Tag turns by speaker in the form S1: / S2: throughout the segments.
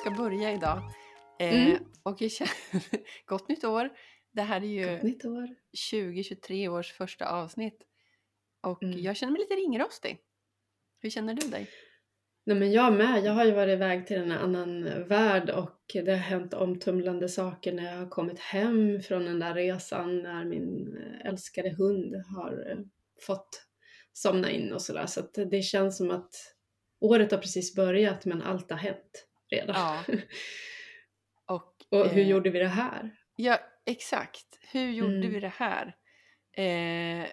S1: ska börja idag. Eh,
S2: Mm.
S1: och jag känner, gott nytt år. Det här är ju
S2: Gott nytt år.
S1: 2023 års första avsnitt. Och
S2: Mm.
S1: jag känner mig lite ringrostig. Hur känner du dig?
S2: Nej men jag med. Jag har ju varit iväg till en annan värld och det har hänt omtumlande saker när jag har kommit hem från den där resan när min eh, älskade hund har eh, fått somna in och sådär. Så att det känns som att året har precis börjat men allt har hänt redan.
S1: Ja. Och,
S2: och hur
S1: eh,
S2: gjorde vi det här?
S1: Ja, exakt. Hur gjorde
S2: Mm.
S1: vi det här? Eh,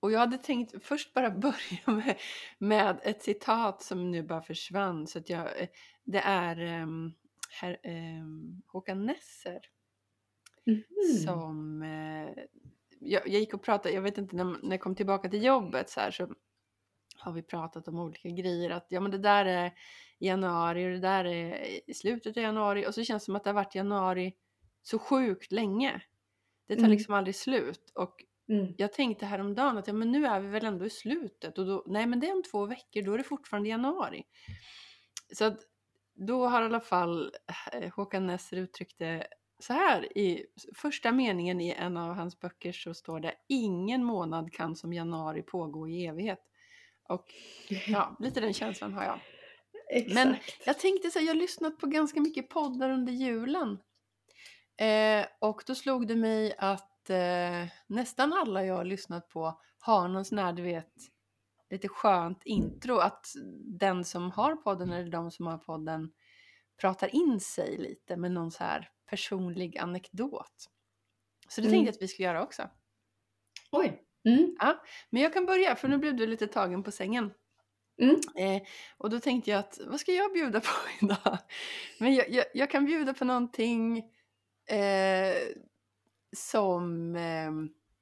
S1: och jag hade tänkt först bara börja med, med ett citat som nu bara försvann. Så att jag, eh, det är um, herr, ehm, Håkan Nesser
S2: Mhm.
S1: som... Eh, jag, jag gick och pratade, jag vet inte, när, när jag kom tillbaka till jobbet så här så har vi pratat om olika grejer. Att ja men det där är i januari och det där är i slutet av januari. Och så känns det som att det har varit januari så sjukt länge. Det tar
S2: Mm.
S1: liksom aldrig slut. Och
S2: Mm.
S1: jag tänkte häromdagen att ja, men nu är vi väl ändå i slutet. Och då, nej men det är om två veckor, då är det fortfarande januari. Så att då har i alla fall eh, Håkan Nesser uttryckt det så här i första meningen i en av hans böcker så står det ingen månad kan som januari pågå i evighet. Och ja, lite den känslan har jag.
S2: Exakt.
S1: Men jag tänkte så här, jag har lyssnat på ganska mycket poddar under julen. Eh, och då slog det mig att eh, nästan alla jag har lyssnat på har någon sån här, du vet, lite skönt intro. Att den som har podden eller de som har podden pratar in sig lite med någon så här personlig anekdot. Så det tänkte
S2: Mm.
S1: jag att vi skulle göra också.
S2: Oj. Mm.
S1: Men jag kan börja, för nu blev du lite tagen på sängen.
S2: Mm.
S1: Eh, och då tänkte jag att vad ska jag bjuda på idag? Men jag, jag, jag kan bjuda på någonting eh, som, eh,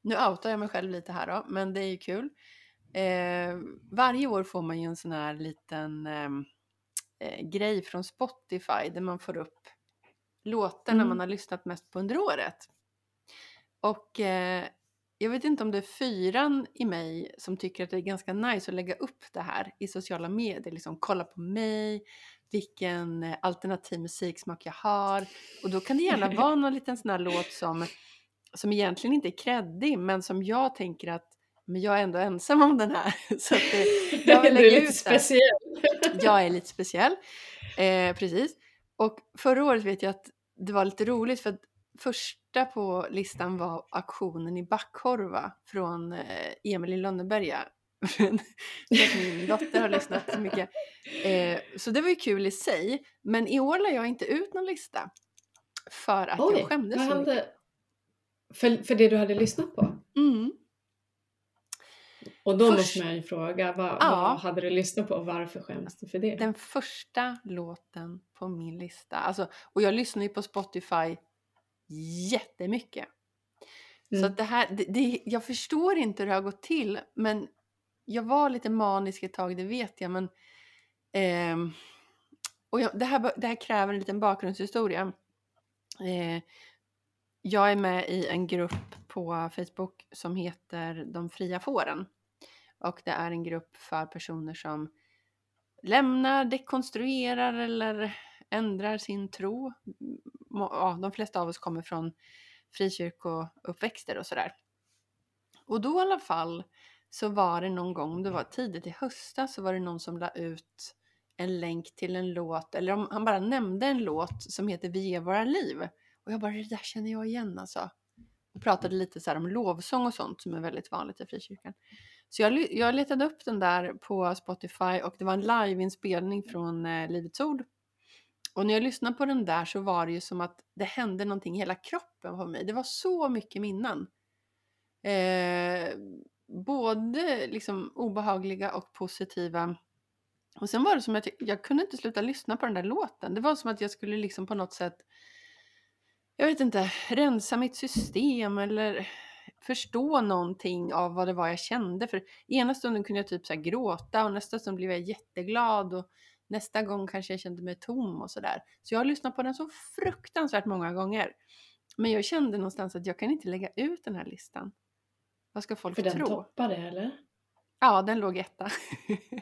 S1: nu outar jag mig själv lite här då, men det är ju kul. Eh, varje år får man ju en sån här liten eh, eh, grej från Spotify där man får upp låtarna
S2: Mm.
S1: man har lyssnat mest på under året. Och eh, jag vet inte om det är fyran i mig som tycker att det är ganska nice att lägga upp det här i sociala medier. Liksom kolla på mig, vilken eh, alternativ musiksmak jag har. Och då kan det gärna vara någon liten sån här låt som, som egentligen inte är kreddig men som jag tänker att men jag är ändå ensam om den här. Så att, eh, jag vill
S2: du är
S1: lägga
S2: lite speciell.
S1: Jag är lite speciell. Eh, precis. Och förra året vet jag att det var lite roligt för att första på listan var aktionen i Backhorva från eh, Emil i Lönneberga. min dotter har lyssnat så mycket. Eh, så det var ju kul i sig. Men i år la jag inte ut någon lista. För att jag skämdes så mycket.
S2: För, för det du hade lyssnat på?
S1: Mm.
S2: Och då
S1: Först-
S2: måste man ju fråga, vad,
S1: Ja.
S2: vad hade du lyssnat på och varför skäms du för det?
S1: Den första låten på min lista. Alltså, och jag lyssnar ju på Spotify jättemycket. Så
S2: Mm.
S1: att det här, det, det, jag förstår inte hur det har gått till, men jag var lite manisk ett tag, det vet jag, men ehm, och jag, det, här, det här kräver en liten bakgrundshistoria. Eh, jag är med i en grupp på Facebook som heter De fria fåren. Och det är en grupp för personer som lämnar, dekonstruerar eller ändrar sin tro. Ja, de flesta av oss kommer från frikyrkouppväxter och sådär. Och då i alla fall så var det någon gång, det var tidigt i höstas, så var det någon som la ut en länk till en låt, eller om han bara nämnde en låt som heter Vi ger våra liv. Och jag bara, det där känner jag igen alltså. Och pratade lite så här om lovsång och sånt som är väldigt vanligt i frikyrkan. Så jag, jag letade upp den där på Spotify och det var en liveinspelning från eh, Livets Ord. Och när jag lyssnade på den där så var det ju som att det hände någonting i hela kroppen på mig. Det var så mycket minnen. Eh, både liksom obehagliga och positiva. Och sen var det som att jag, jag kunde inte sluta lyssna på den där låten. Det var som att jag skulle liksom på något sätt, jag vet inte, rensa mitt system eller förstå någonting av vad det var jag kände. För ena stunden kunde jag typ så här gråta och nästa stund blev jag jätteglad och nästa gång kanske jag kände mig tom och sådär. Så jag har lyssnat på den så fruktansvärt många gånger. Men jag kände någonstans att jag kan inte lägga ut den här listan. Vad ska folk
S2: För den
S1: tro?
S2: toppade eller?
S1: Ja, den låg etta.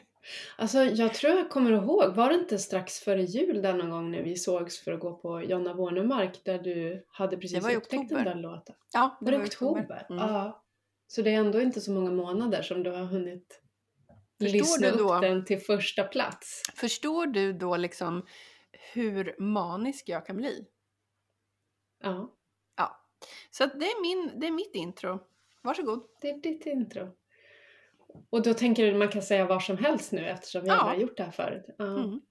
S2: Alltså jag tror jag kommer ihåg, var det inte strax före jul där någon gång när vi sågs för att gå på Jonna Bornemark där du hade precis
S1: var
S2: upptäckt
S1: oktober.
S2: den där låten?
S1: Ja,
S2: Var det
S1: i
S2: oktober?
S1: Mm.
S2: Ja. Så det är ändå inte så många månader som du har hunnit
S1: Förstår
S2: lyssna
S1: du då?
S2: upp den till första plats.
S1: Förstår du då liksom hur manisk jag kan bli?
S2: Ja,
S1: Ja. Så det, är min, det är mitt intro. Varsågod.
S2: det är ditt intro. Och då tänker du att man kan säga vad som helst nu eftersom vi
S1: Ja.
S2: har gjort det här förut? Ja.
S1: Mm.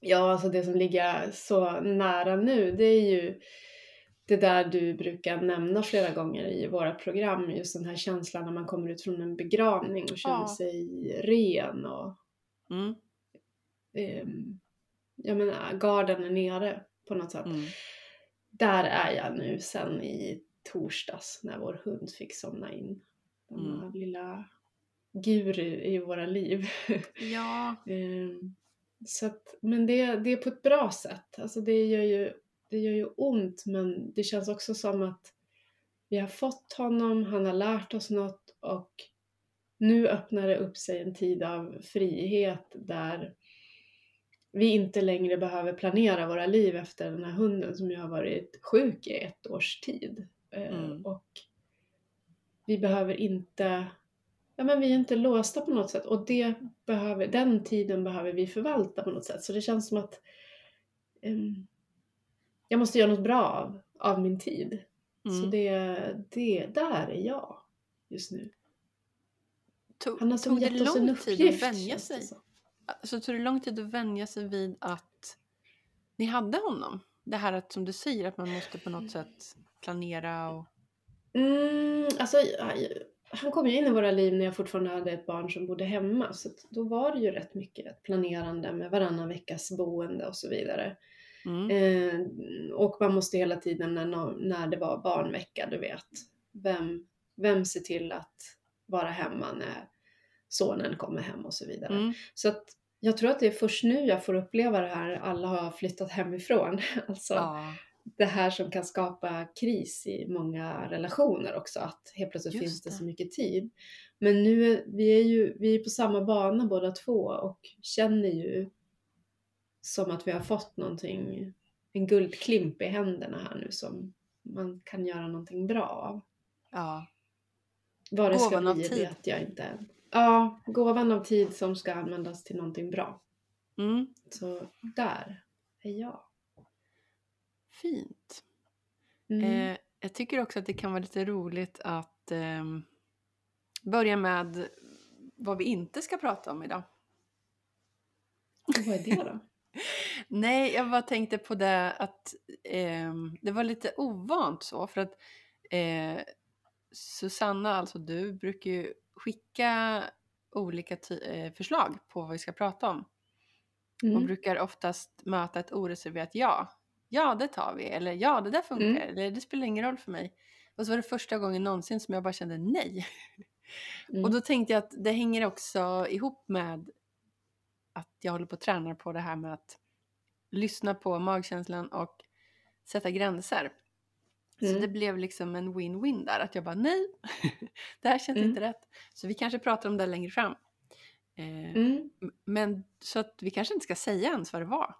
S2: Ja, alltså det som ligger så nära nu det är ju det där du brukar nämna flera gånger i våra program, just den här känslan när man kommer ut från en begravning och känner
S1: Ja.
S2: sig ren och
S1: Mm.
S2: ehm, jag menar, garden är nere på något sätt.
S1: Mm.
S2: Där är jag nu sen i torsdags när vår hund fick somna in. Den
S1: Mm.
S2: lilla guru i våra liv.
S1: Ja.
S2: Ehm, så att, men det, det är på ett bra sätt. Alltså det gör, ju, det gör ju ont men det känns också som att vi har fått honom, han har lärt oss något och nu öppnar det upp sig en tid av frihet där vi inte längre behöver planera våra liv efter den här hunden som ju har varit sjuk i ett års tid. Eh,
S1: Mm.
S2: Och vi behöver inte, ja men vi är inte låsta på något sätt och det behöver, den tiden behöver vi förvalta på något sätt. Så det känns som att ehm, jag måste göra något bra av, av min tid. Så
S1: Mm.
S2: det, det, där är jag just nu.
S1: Tog,
S2: Han har
S1: tog det lång tid att vänja sig?
S2: som.
S1: Alltså, tog det lång tid att vänja sig vid att ni hade honom? Det här att som du säger att man måste på något sätt planera och...
S2: Mm, alltså, han kom ju in i våra liv när jag fortfarande hade ett barn som bodde hemma. Så då var det ju rätt mycket planerande med varannan veckas boende och så vidare.
S1: Mm.
S2: Eh, och man måste hela tiden när, när det var barnvecka, du vet. Vem, vem ser till att vara hemma när sonen kommer hem och så vidare.
S1: Mm.
S2: Så att jag tror att det är först nu jag får uppleva det här alla har flyttat hemifrån. Alltså
S1: Ja.
S2: det här som kan skapa kris i många relationer också. Att helt plötsligt
S1: Just
S2: finns det
S1: det.
S2: så mycket tid. Men nu vi är ju vi är på samma bana båda två och känner ju som att vi har fått någonting, en guldklimp i händerna här nu som man kan göra någonting bra av.
S1: ja.
S2: Vad det ska
S1: Gåvan av
S2: bli
S1: tid.
S2: vet jag inte. Ja, gåvan av tid som ska användas till någonting bra.
S1: Mm.
S2: Så där är jag.
S1: Fint.
S2: Mm.
S1: Eh, jag tycker också att det kan vara lite roligt att ehm, börja med vad vi inte ska prata om idag.
S2: Och vad är det då?
S1: Nej, jag bara tänkte på det att ehm, det var lite ovant så för att eh, Susanna, alltså du, brukar ju skicka olika ty- eh, förslag på vad vi ska prata om och
S2: Mm.
S1: brukar oftast möta ett oreserverat ja. Ja, det tar vi. Eller ja, det där funkar.
S2: Mm.
S1: Eller det spelar ingen roll för mig. Och så var det första gången någonsin som jag bara kände nej.
S2: Mm.
S1: Och då tänkte jag att det hänger också ihop med att jag håller på att träna på det här med att lyssna på magkänslan och sätta gränser. Så
S2: Mm.
S1: det blev liksom en win-win där. Att jag bara nej, det här känns
S2: Mm.
S1: inte rätt. Så vi kanske pratar om det längre fram. Eh,
S2: Mm.
S1: Men så att vi kanske inte ska säga ens vad det var.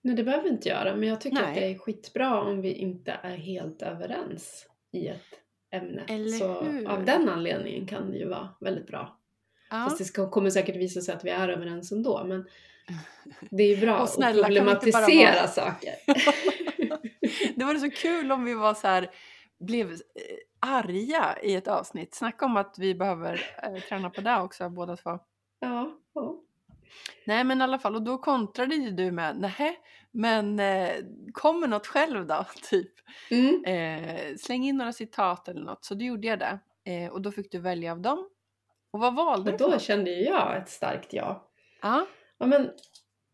S2: Nej, det behöver vi inte göra, men jag tycker att
S1: Nej.
S2: det är skitbra om vi inte är helt överens i ett ämne.
S1: Eller
S2: så
S1: hur?
S2: av den anledningen kan det ju vara väldigt bra.
S1: Ja.
S2: Fast det ska, kommer säkert visa sig att vi är överens ändå, men det är ju bra
S1: Och
S2: att
S1: snälla, bara
S2: problematisera
S1: vara-
S2: saker.
S1: det var så kul om vi var så här, blev eh, arga i ett avsnitt. Snacka om att vi behöver eh, träna på det också båda två.
S2: ja, ja.
S1: Nej men i alla fall, och då kontrade ju du med nej men eh, kom med något själv då, typ.
S2: Mm.
S1: Eh, släng in några citat eller något. Så då gjorde jag det. Eh, och då fick du välja av dem. Och vad valde
S2: Och
S1: du
S2: då kände jag ett starkt ja.
S1: Ja.
S2: Ja, men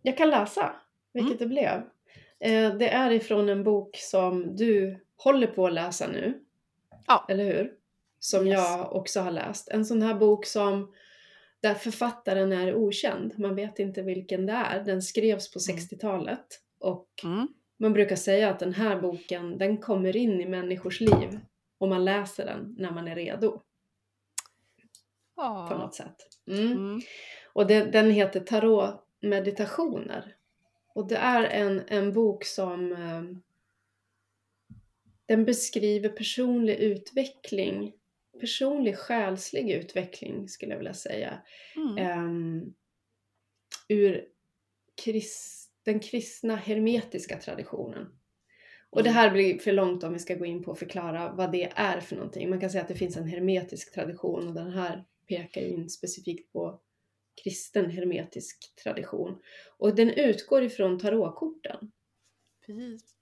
S2: jag kan läsa vilket
S1: Mm.
S2: det blev. Eh, det är ifrån en bok som du håller på att läsa nu.
S1: Ja.
S2: Eller hur? Som
S1: Yes.
S2: jag också har läst. En sån här bok som där författaren är okänd. Man vet inte vilken det är. Den skrevs på
S1: Mm.
S2: 60-talet. Och
S1: Mm.
S2: man brukar säga att den här boken, den kommer in i människors liv. Och man läser den när man är redo.
S1: Ja.
S2: på något sätt. Mm.
S1: Mm.
S2: Och den, den heter Tarot meditationer. Och det är en, en bok som eh, den beskriver personlig utveckling, personlig själslig utveckling skulle jag vilja säga.
S1: Mm.
S2: Ehm, ur kris, den kristna hermetiska traditionen. Och det
S1: Mm.
S2: här blir för långt om vi ska gå in på att förklara vad det är för någonting. Man kan säga att det finns en hermetisk tradition och den här pekar in specifikt på kristen hermetisk tradition. Och den utgår ifrån tarotkorten
S1: Precis.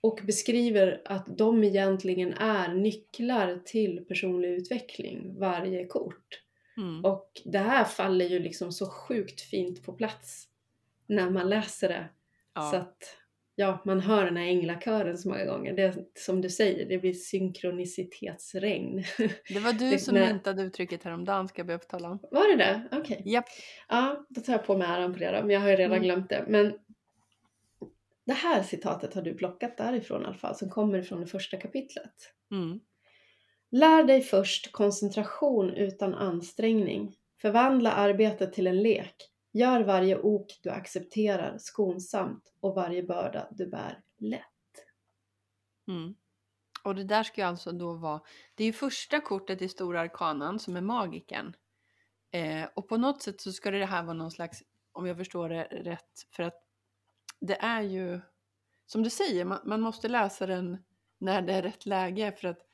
S2: och beskriver att de egentligen är nycklar till personlig utveckling, varje kort.
S1: Mm.
S2: Och det här faller ju liksom så sjukt fint på plats när man läser det.
S1: Ja.
S2: Så att ja, man hör den här änglakören så många gånger. Det som du säger, det blir synkronicitetsregn.
S1: Det var du
S2: det-
S1: som
S2: när-
S1: myntade uttrycket häromdagen ska jag be att få tala om.
S2: Var det det? Okej.
S1: Japp.
S2: Ja, då tar jag på mig äran på det då, men jag har ju redan
S1: Mm.
S2: glömt det. Men det här citatet har du plockat därifrån i alla fall, som kommer från det första kapitlet.
S1: Mm.
S2: Lär dig först koncentration utan ansträngning. Förvandla arbetet till en lek. Gör varje ok du accepterar skonsamt och varje börda du bär lätt.
S1: Mm. Och det där ska ju alltså då vara, det är ju första kortet i Stora Arkanan som är magiken. Eh, och på något sätt så ska det här vara någon slags, om jag förstår det rätt, för att det är ju, som du säger, man, man måste läsa den när det är rätt läge för att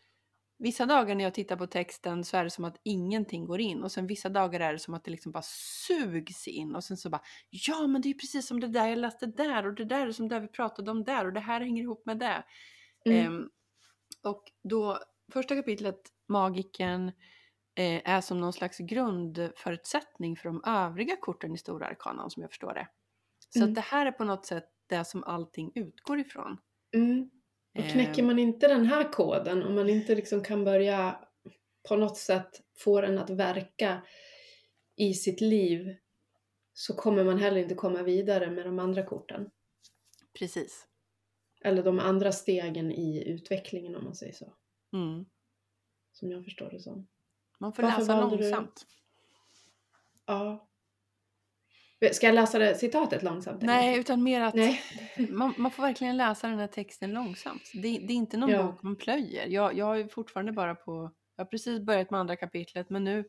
S1: vissa dagar när jag tittar på texten så är det som att ingenting går in och sen vissa dagar är det som att det liksom bara sugs in och sen så bara ja men det är ju precis som det där jag läste där och det där är som det vi pratade om där och det här hänger ihop med det.
S2: Mm.
S1: Ehm, och då, första kapitlet, Magiken, eh, är som någon slags grundförutsättning för de övriga korten i Stora Arkanan som jag förstår det. Så
S2: Mm.
S1: att det här är på något sätt det som allting utgår ifrån.
S2: Mm. Och knäcker man inte den här koden, om man inte liksom kan börja på något sätt få den att verka i sitt liv, så kommer man heller inte komma vidare med de andra korten.
S1: Precis.
S2: Eller de andra stegen i utvecklingen om man säger så.
S1: Mm.
S2: Som jag förstår det som.
S1: Man får
S2: Varför
S1: läsa
S2: valde du-
S1: långsamt.
S2: Ja. Ska jag läsa det citatet långsamt? eller?
S1: Nej, utan mer att
S2: Nej.
S1: man, man får verkligen läsa den här texten långsamt. Det, det är inte någon
S2: Ja.
S1: bok man plöjer. Jag, jag är fortfarande bara på, jag har precis börjat med andra kapitlet men nu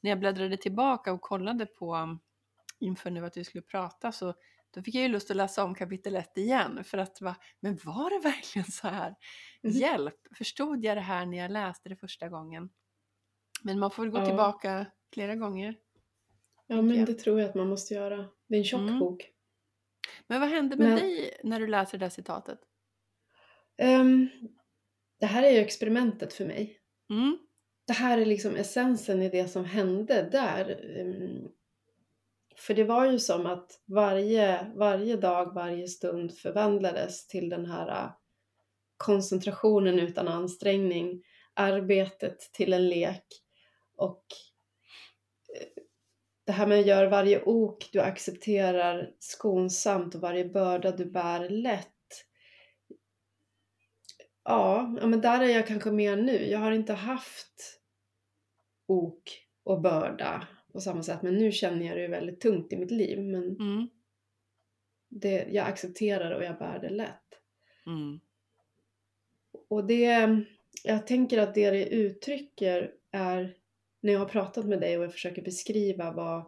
S1: när jag bläddrade tillbaka och kollade på um, inför nu att vi skulle prata så då fick jag ju lust att läsa om kapitel 1 igen för att va, men var det verkligen så här?
S2: Mhm.
S1: Hjälp! Förstod jag det här när jag läste det första gången? Men man får väl gå
S2: Ja.
S1: tillbaka flera gånger.
S2: Ja, men det tror jag att man måste göra. Det är en tjock
S1: Mm.
S2: bok.
S1: Men vad hände med
S2: Men-
S1: dig när du läser det där citatet?
S2: Ehm, det här är ju experimentet för mig.
S1: Mm,
S2: Det här är liksom essensen i det som hände där. Ehm, för det var ju som att varje, varje dag, varje stund förvandlades till den här äh, koncentrationen utan ansträngning, arbetet till en lek och det här med att göra varje ok du accepterar skonsamt och varje börda du bär lätt. Ja, men där är jag kanske mer nu. Jag har inte haft ok och börda på samma sätt, men nu känner jag det väldigt tungt i mitt liv. Men
S1: mm,
S2: det, jag accepterar och jag bär det lätt.
S1: mm.
S2: Och det, jag tänker att det det uttrycker är, när jag har pratat med dig och jag försöker beskriva vad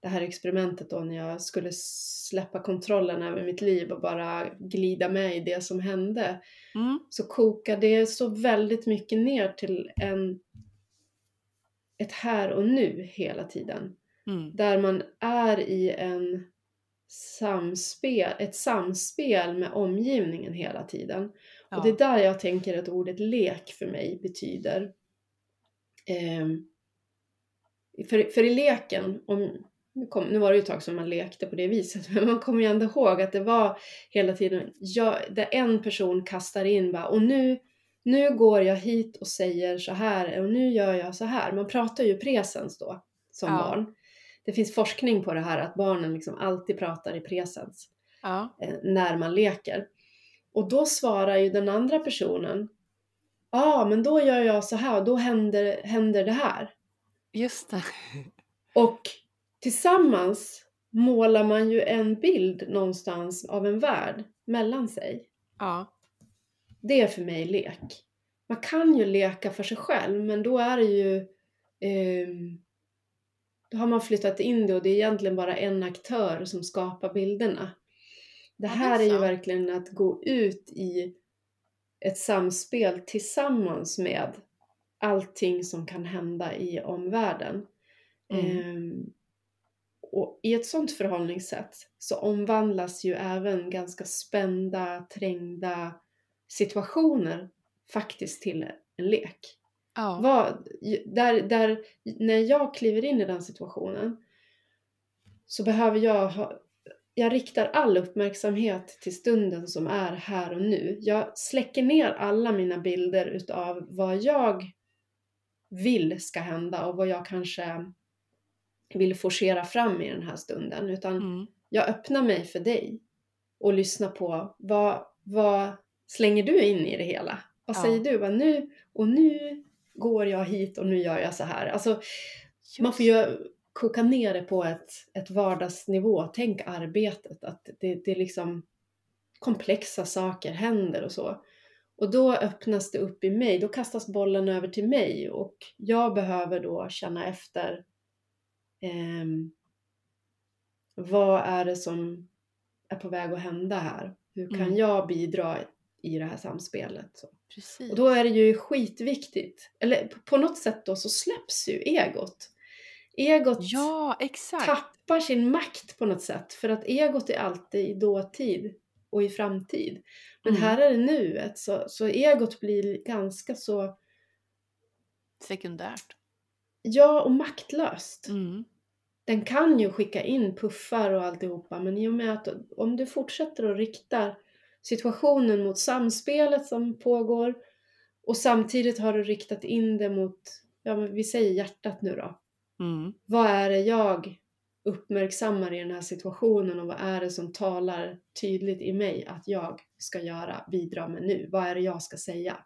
S2: det här experimentet då, när jag skulle släppa kontrollen över mitt liv och bara glida med i det som hände,
S1: Mm.
S2: så kokar det så väldigt mycket ner till en, ett här och nu hela tiden.
S1: Mm.
S2: Där man är i en samspel, ett samspel med omgivningen hela tiden.
S1: Ja.
S2: Och det är där jag tänker att ordet lek för mig betyder. Ehm, för, för i leken, om, nu, kom, nu var det ju ett tag som man lekte på det viset, men man kommer ju ändå ihåg att det var hela tiden, jag, där en person kastar in bara, och nu, nu går jag hit och säger så här, och nu gör jag så här. Man pratar ju presens då, som
S1: Ja.
S2: barn. Det finns forskning på det här att barnen liksom alltid pratar i presens
S1: Ja.
S2: eh, när man leker. Och då svarar ju den andra personen Ja, ah, men då gör jag så här och då händer, händer det här.
S1: Just det.
S2: Och tillsammans målar man ju en bild någonstans av en värld mellan sig.
S1: Ja.
S2: Det är för mig lek. Man kan ju leka för sig själv men då är det ju ehm, då har man flyttat in det och det är egentligen bara en aktör som skapar bilderna. Det
S1: Ja, det är
S2: här är ju verkligen att gå ut i ett samspel tillsammans med allting som kan hända i omvärlden.
S1: Mm.
S2: Ehm, och i ett sånt förhållningssätt så omvandlas ju även ganska spända, trängda situationer faktiskt till en lek.
S1: Ja.
S2: Vad, där, där, när jag kliver in i den situationen så behöver jag ha, jag riktar all uppmärksamhet till stunden som är här och nu. Jag släcker ner alla mina bilder utav vad jag vill ska hända och vad jag kanske vill forcera fram i den här stunden. Utan
S1: Mm.
S2: jag öppnar mig för dig och lyssnar på vad, vad slänger du in i det hela? Vad
S1: Ja.
S2: säger du? Vad nu, och nu går jag hit och nu gör jag så här. Alltså, man får ju koka ner det på ett, ett vardagsnivå. Tänk arbetet, att det, det är liksom komplexa saker händer och så. Och då öppnas det upp i mig, då kastas bollen över till mig och jag behöver då känna efter ehm, vad är det som är på väg att hända här? Hur kan
S1: Mm.
S2: jag bidra i det här samspelet? Så.
S1: Precis.
S2: Och då är det ju skitviktigt, eller på något sätt då så släpps ju egot. Egot
S1: Ja,
S2: tappar sin makt på något sätt för att egot är alltid i dåtid och i framtid. Men
S1: Mm.
S2: här är det nuet så, så egot blir ganska så,
S1: Sekundärt.
S2: ja och maktlöst.
S1: Mm.
S2: Den kan ju skicka in puffar och alltihopa men i och med att om du fortsätter att rikta situationen mot samspelet som pågår och samtidigt har du riktat in det mot, ja men vi säger hjärtat nu då.
S1: Mm.
S2: Vad är det jag uppmärksammar i den här situationen och vad är det som talar tydligt i mig att jag ska göra, bidra med nu? Vad är det jag ska säga?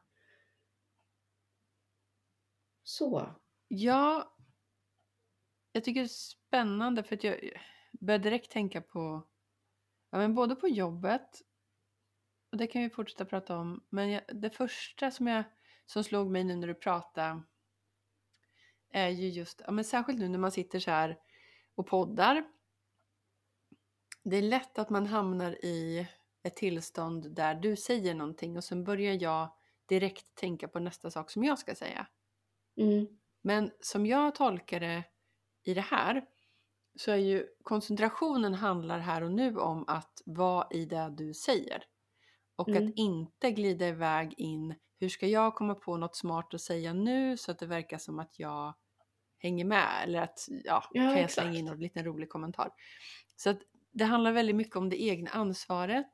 S2: Så.
S1: Ja, jag tycker det är spännande för att jag börjar direkt tänka på, ja men både på jobbet, och det kan vi fortsätta prata om, men jag, det första som, jag, som slog mig nu när du pratade är ju just, ja men särskilt nu när man sitter så här och poddar. Det är lätt att man hamnar i ett tillstånd där du säger någonting och sen börjar jag direkt tänka på nästa sak som jag ska säga.
S2: Mm.
S1: Men som jag tolkar det i det här så är ju koncentrationen handlar här och nu om att vara i det du säger. Och
S2: Mm.
S1: att inte glida iväg in, hur ska jag komma på något smart att säga nu så att det verkar som att jag hänger med eller att, ja,
S2: Ja,
S1: kan jag slänga in en liten rolig kommentar. Så att det handlar väldigt mycket om det egna ansvaret.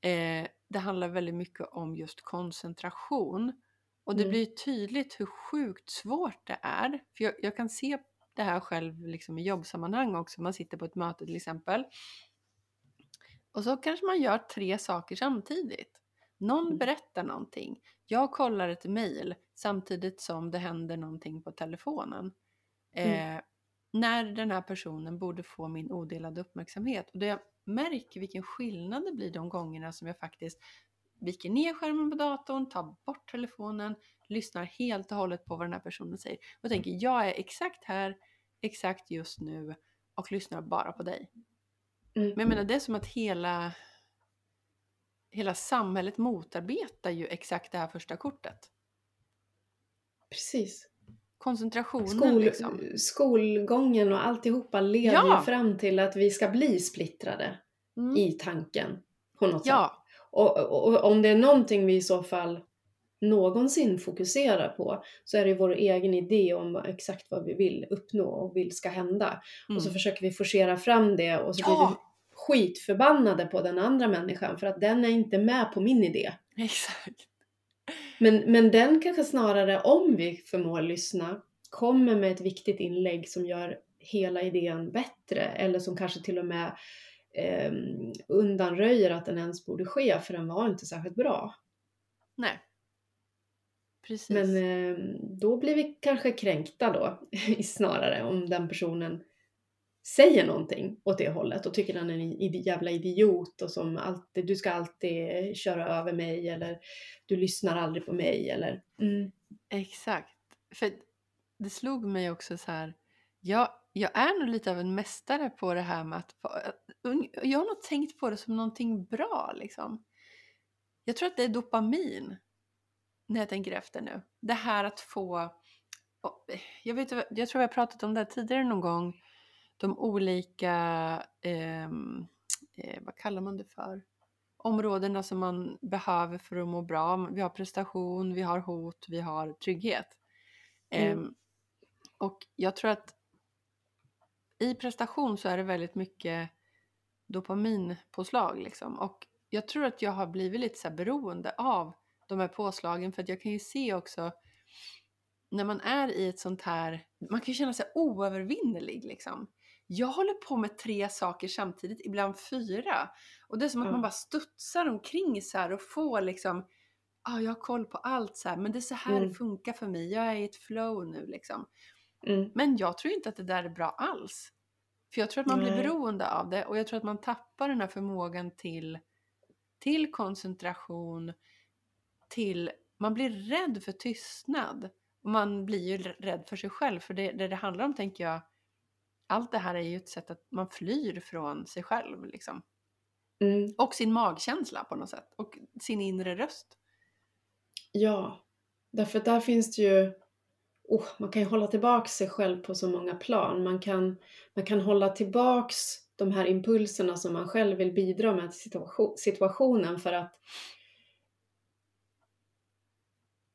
S1: Eh, det handlar väldigt mycket om just koncentration. Och det
S2: Mm.
S1: blir tydligt hur sjukt svårt det är. För jag, jag kan se det här själv liksom i jobbsammanhang också. Man sitter på ett möte till exempel. Och så kanske man gör tre saker samtidigt. Någon
S2: Mm.
S1: berättar någonting. Jag kollar ett mejl samtidigt som det händer någonting på telefonen.
S2: Mm.
S1: Eh, när den här personen borde få min odelade uppmärksamhet. Och det jag märker vilken skillnad det blir de gångerna som jag faktiskt viker ner skärmen på datorn, tar bort telefonen, lyssnar helt och hållet på vad den här personen säger. Och tänker jag är exakt här, exakt just nu och lyssnar bara på dig.
S2: Mm.
S1: Men jag menar det är som att hela, hela samhället motarbetar ju exakt det här första kortet.
S2: Precis.
S1: Koncentrationen
S2: Skol,
S1: liksom.
S2: Skolgången och alltihopa leder
S1: Ja.
S2: ju fram till att vi ska bli splittrade
S1: Mm.
S2: i tanken på något sätt.
S1: Ja,
S2: Och, och, och om det är någonting vi i så fall någonsin fokuserar på så är det vår egen idé om exakt vad vi vill uppnå och vill ska hända.
S1: mm.
S2: Och så försöker vi forcera fram det och så blir vi
S1: ja
S2: skitförbannade på den andra människan för att den är inte med på min idé.
S1: exakt.
S2: Men, men den kanske snarare, om vi förmår lyssna, kommer med ett viktigt inlägg som gör hela idén bättre eller som kanske till och med eh, undanröjer att den ens borde ske för den var inte särskilt bra.
S1: Nej. Precis.
S2: Men eh, då blir vi kanske kränkta då snarare om den personen säger någonting åt det hållet och tycker han är en jävla idiot och som alltid, du ska alltid köra över mig eller du lyssnar aldrig på mig eller mm.
S1: Exakt. För det slog mig också så här. Jag, jag är nog lite av en mästare på det här med att... Jag har nog tänkt på det som någonting bra liksom. Jag tror att det är dopamin. När jag tänker efter nu. Det här att få... Jag, vet, jag tror jag har pratat om det här tidigare någon gång. De olika... ehm, eh, vad kallar man det för? Områdena som man behöver för att må bra. Vi har prestation, vi har hot, vi har trygghet.
S2: Mm.
S1: Ehm, och jag tror att i prestation så är det väldigt mycket dopaminpåslag liksom. Och jag tror att jag har blivit lite så beroende av de här påslagen för att jag kan ju se också när man är i ett sånt här, man kan ju känna sig oövervinnerlig liksom. Jag håller på med tre saker samtidigt, ibland fyra. Och det är som att
S2: Ja.
S1: man bara studsar omkring så här och får liksom, ah, jag har koll på allt så här, men det är så här
S2: Mm.
S1: det funkar för mig, jag är i ett flow nu liksom.
S2: Mm.
S1: Men jag tror inte att det där är bra alls. För jag tror att man blir beroende av det och jag tror att man tappar den här förmågan till, till koncentration, till, man blir rädd för tystnad. Man blir ju rädd för sig själv för det, det det handlar om tänker jag, allt det här är ju ett sätt att man flyr från sig själv liksom.
S2: Mm.
S1: Och sin magkänsla på något sätt och sin inre röst.
S2: Ja, därför att där finns det ju oh, man kan ju hålla tillbaks sig själv på så många plan. Man kan, man kan hålla tillbaks de här impulserna som man själv vill bidra med till situation, situationen för att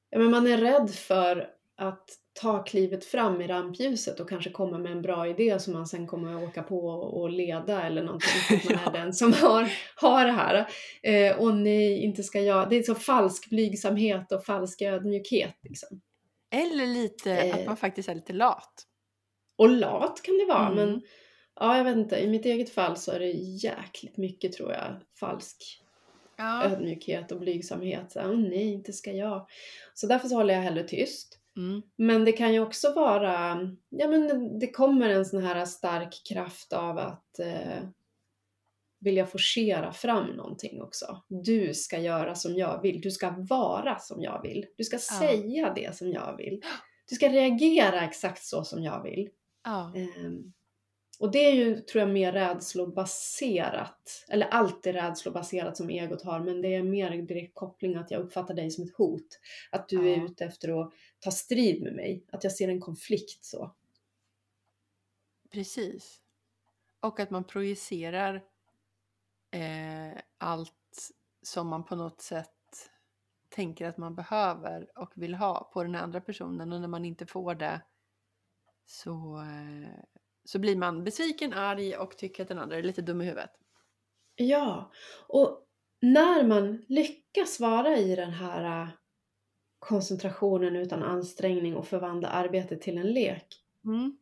S2: ja, men man är rädd för att ta klivet fram i rampljuset och kanske komma med en bra idé som man sen kommer att åka på och leda eller någonting. Att man är den som har, har det här. Eh, och nej, inte ska jag. Det är så falsk blygsamhet och falsk ödmjukhet. Liksom.
S1: Eller lite
S2: Eh.
S1: att man faktiskt är lite lat.
S2: Och lat kan det vara,
S1: Mm.
S2: men ja, jag vet inte. I mitt eget fall så är det jäkligt mycket tror jag falsk
S1: Ja.
S2: ödmjukhet och blygsamhet. Så, Åh nej, inte ska jag. Så därför så håller jag hellre tyst.
S1: Mm.
S2: Men det kan ju också vara, ja men det kommer en sån här stark kraft av att eh, vilja forcera fram någonting också. Du ska göra som jag vill, du ska vara som jag vill. Du ska säga det som jag vill. Du ska reagera exakt så som jag vill.
S1: Ja.
S2: Ehm, och det är ju, tror jag, mer rädslobaserat. Eller alltid rädslobaserat som egot har, men det är mer direkt koppling att jag uppfattar dig som ett hot. Att du är
S1: Ja.
S2: ute efter att ta strid med mig. Att jag ser en konflikt så.
S1: Precis. Och att man projicerar eh, allt som man på något sätt tänker att man behöver och vill ha på den andra personen och när man inte får det så, eh, så blir man besviken, arg och tycker att den andra är lite dum i huvudet.
S2: Ja, och när man lyckas vara i den här äh, koncentrationen utan ansträngning och förvandla arbetet till en lek.
S1: Mm.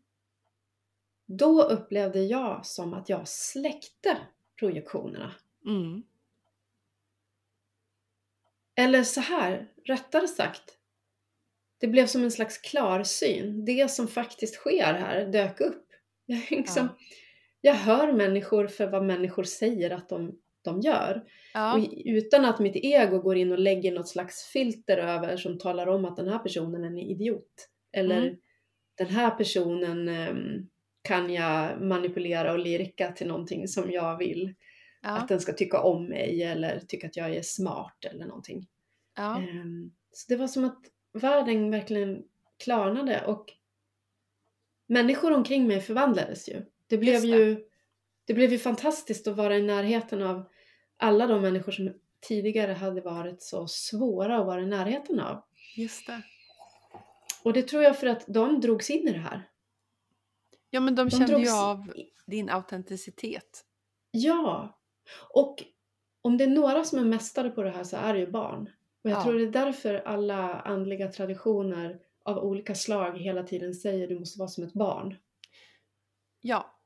S2: Då upplevde jag som att jag släckte projektionerna.
S1: Mm.
S2: Eller så här, rättare sagt. Det blev som en slags klarsyn. Det som faktiskt sker här dök upp. Jag, liksom, jag hör människor för vad människor säger att de, de gör.
S1: Ja.
S2: Och utan att mitt ego går in och lägger något slags filter över som talar om att den här personen är en idiot. Eller
S1: Mm.
S2: den här personen ehm, kan jag manipulera och lirka till någonting som jag vill.
S1: ja.
S2: Att den ska tycka om mig eller tycka att jag är smart eller någonting.
S1: ja.
S2: Ehm, Så det var som att världen verkligen klarnade och människor omkring mig förvandlades ju. Det blev
S1: det.
S2: ju, det blev ju fantastiskt att vara i närheten av alla de människor som tidigare hade varit så svåra att vara i närheten av.
S1: Just det.
S2: Och det tror jag för att de drogs in i det här.
S1: Ja men de
S2: De
S1: kände ju av din autenticitet.
S2: Ja! Och om det är några som är mästare på det här så är det ju barn. Och jag
S1: Ja.
S2: tror det är därför alla andliga traditioner av olika slag hela tiden säger du måste vara som ett barn.
S1: Ja,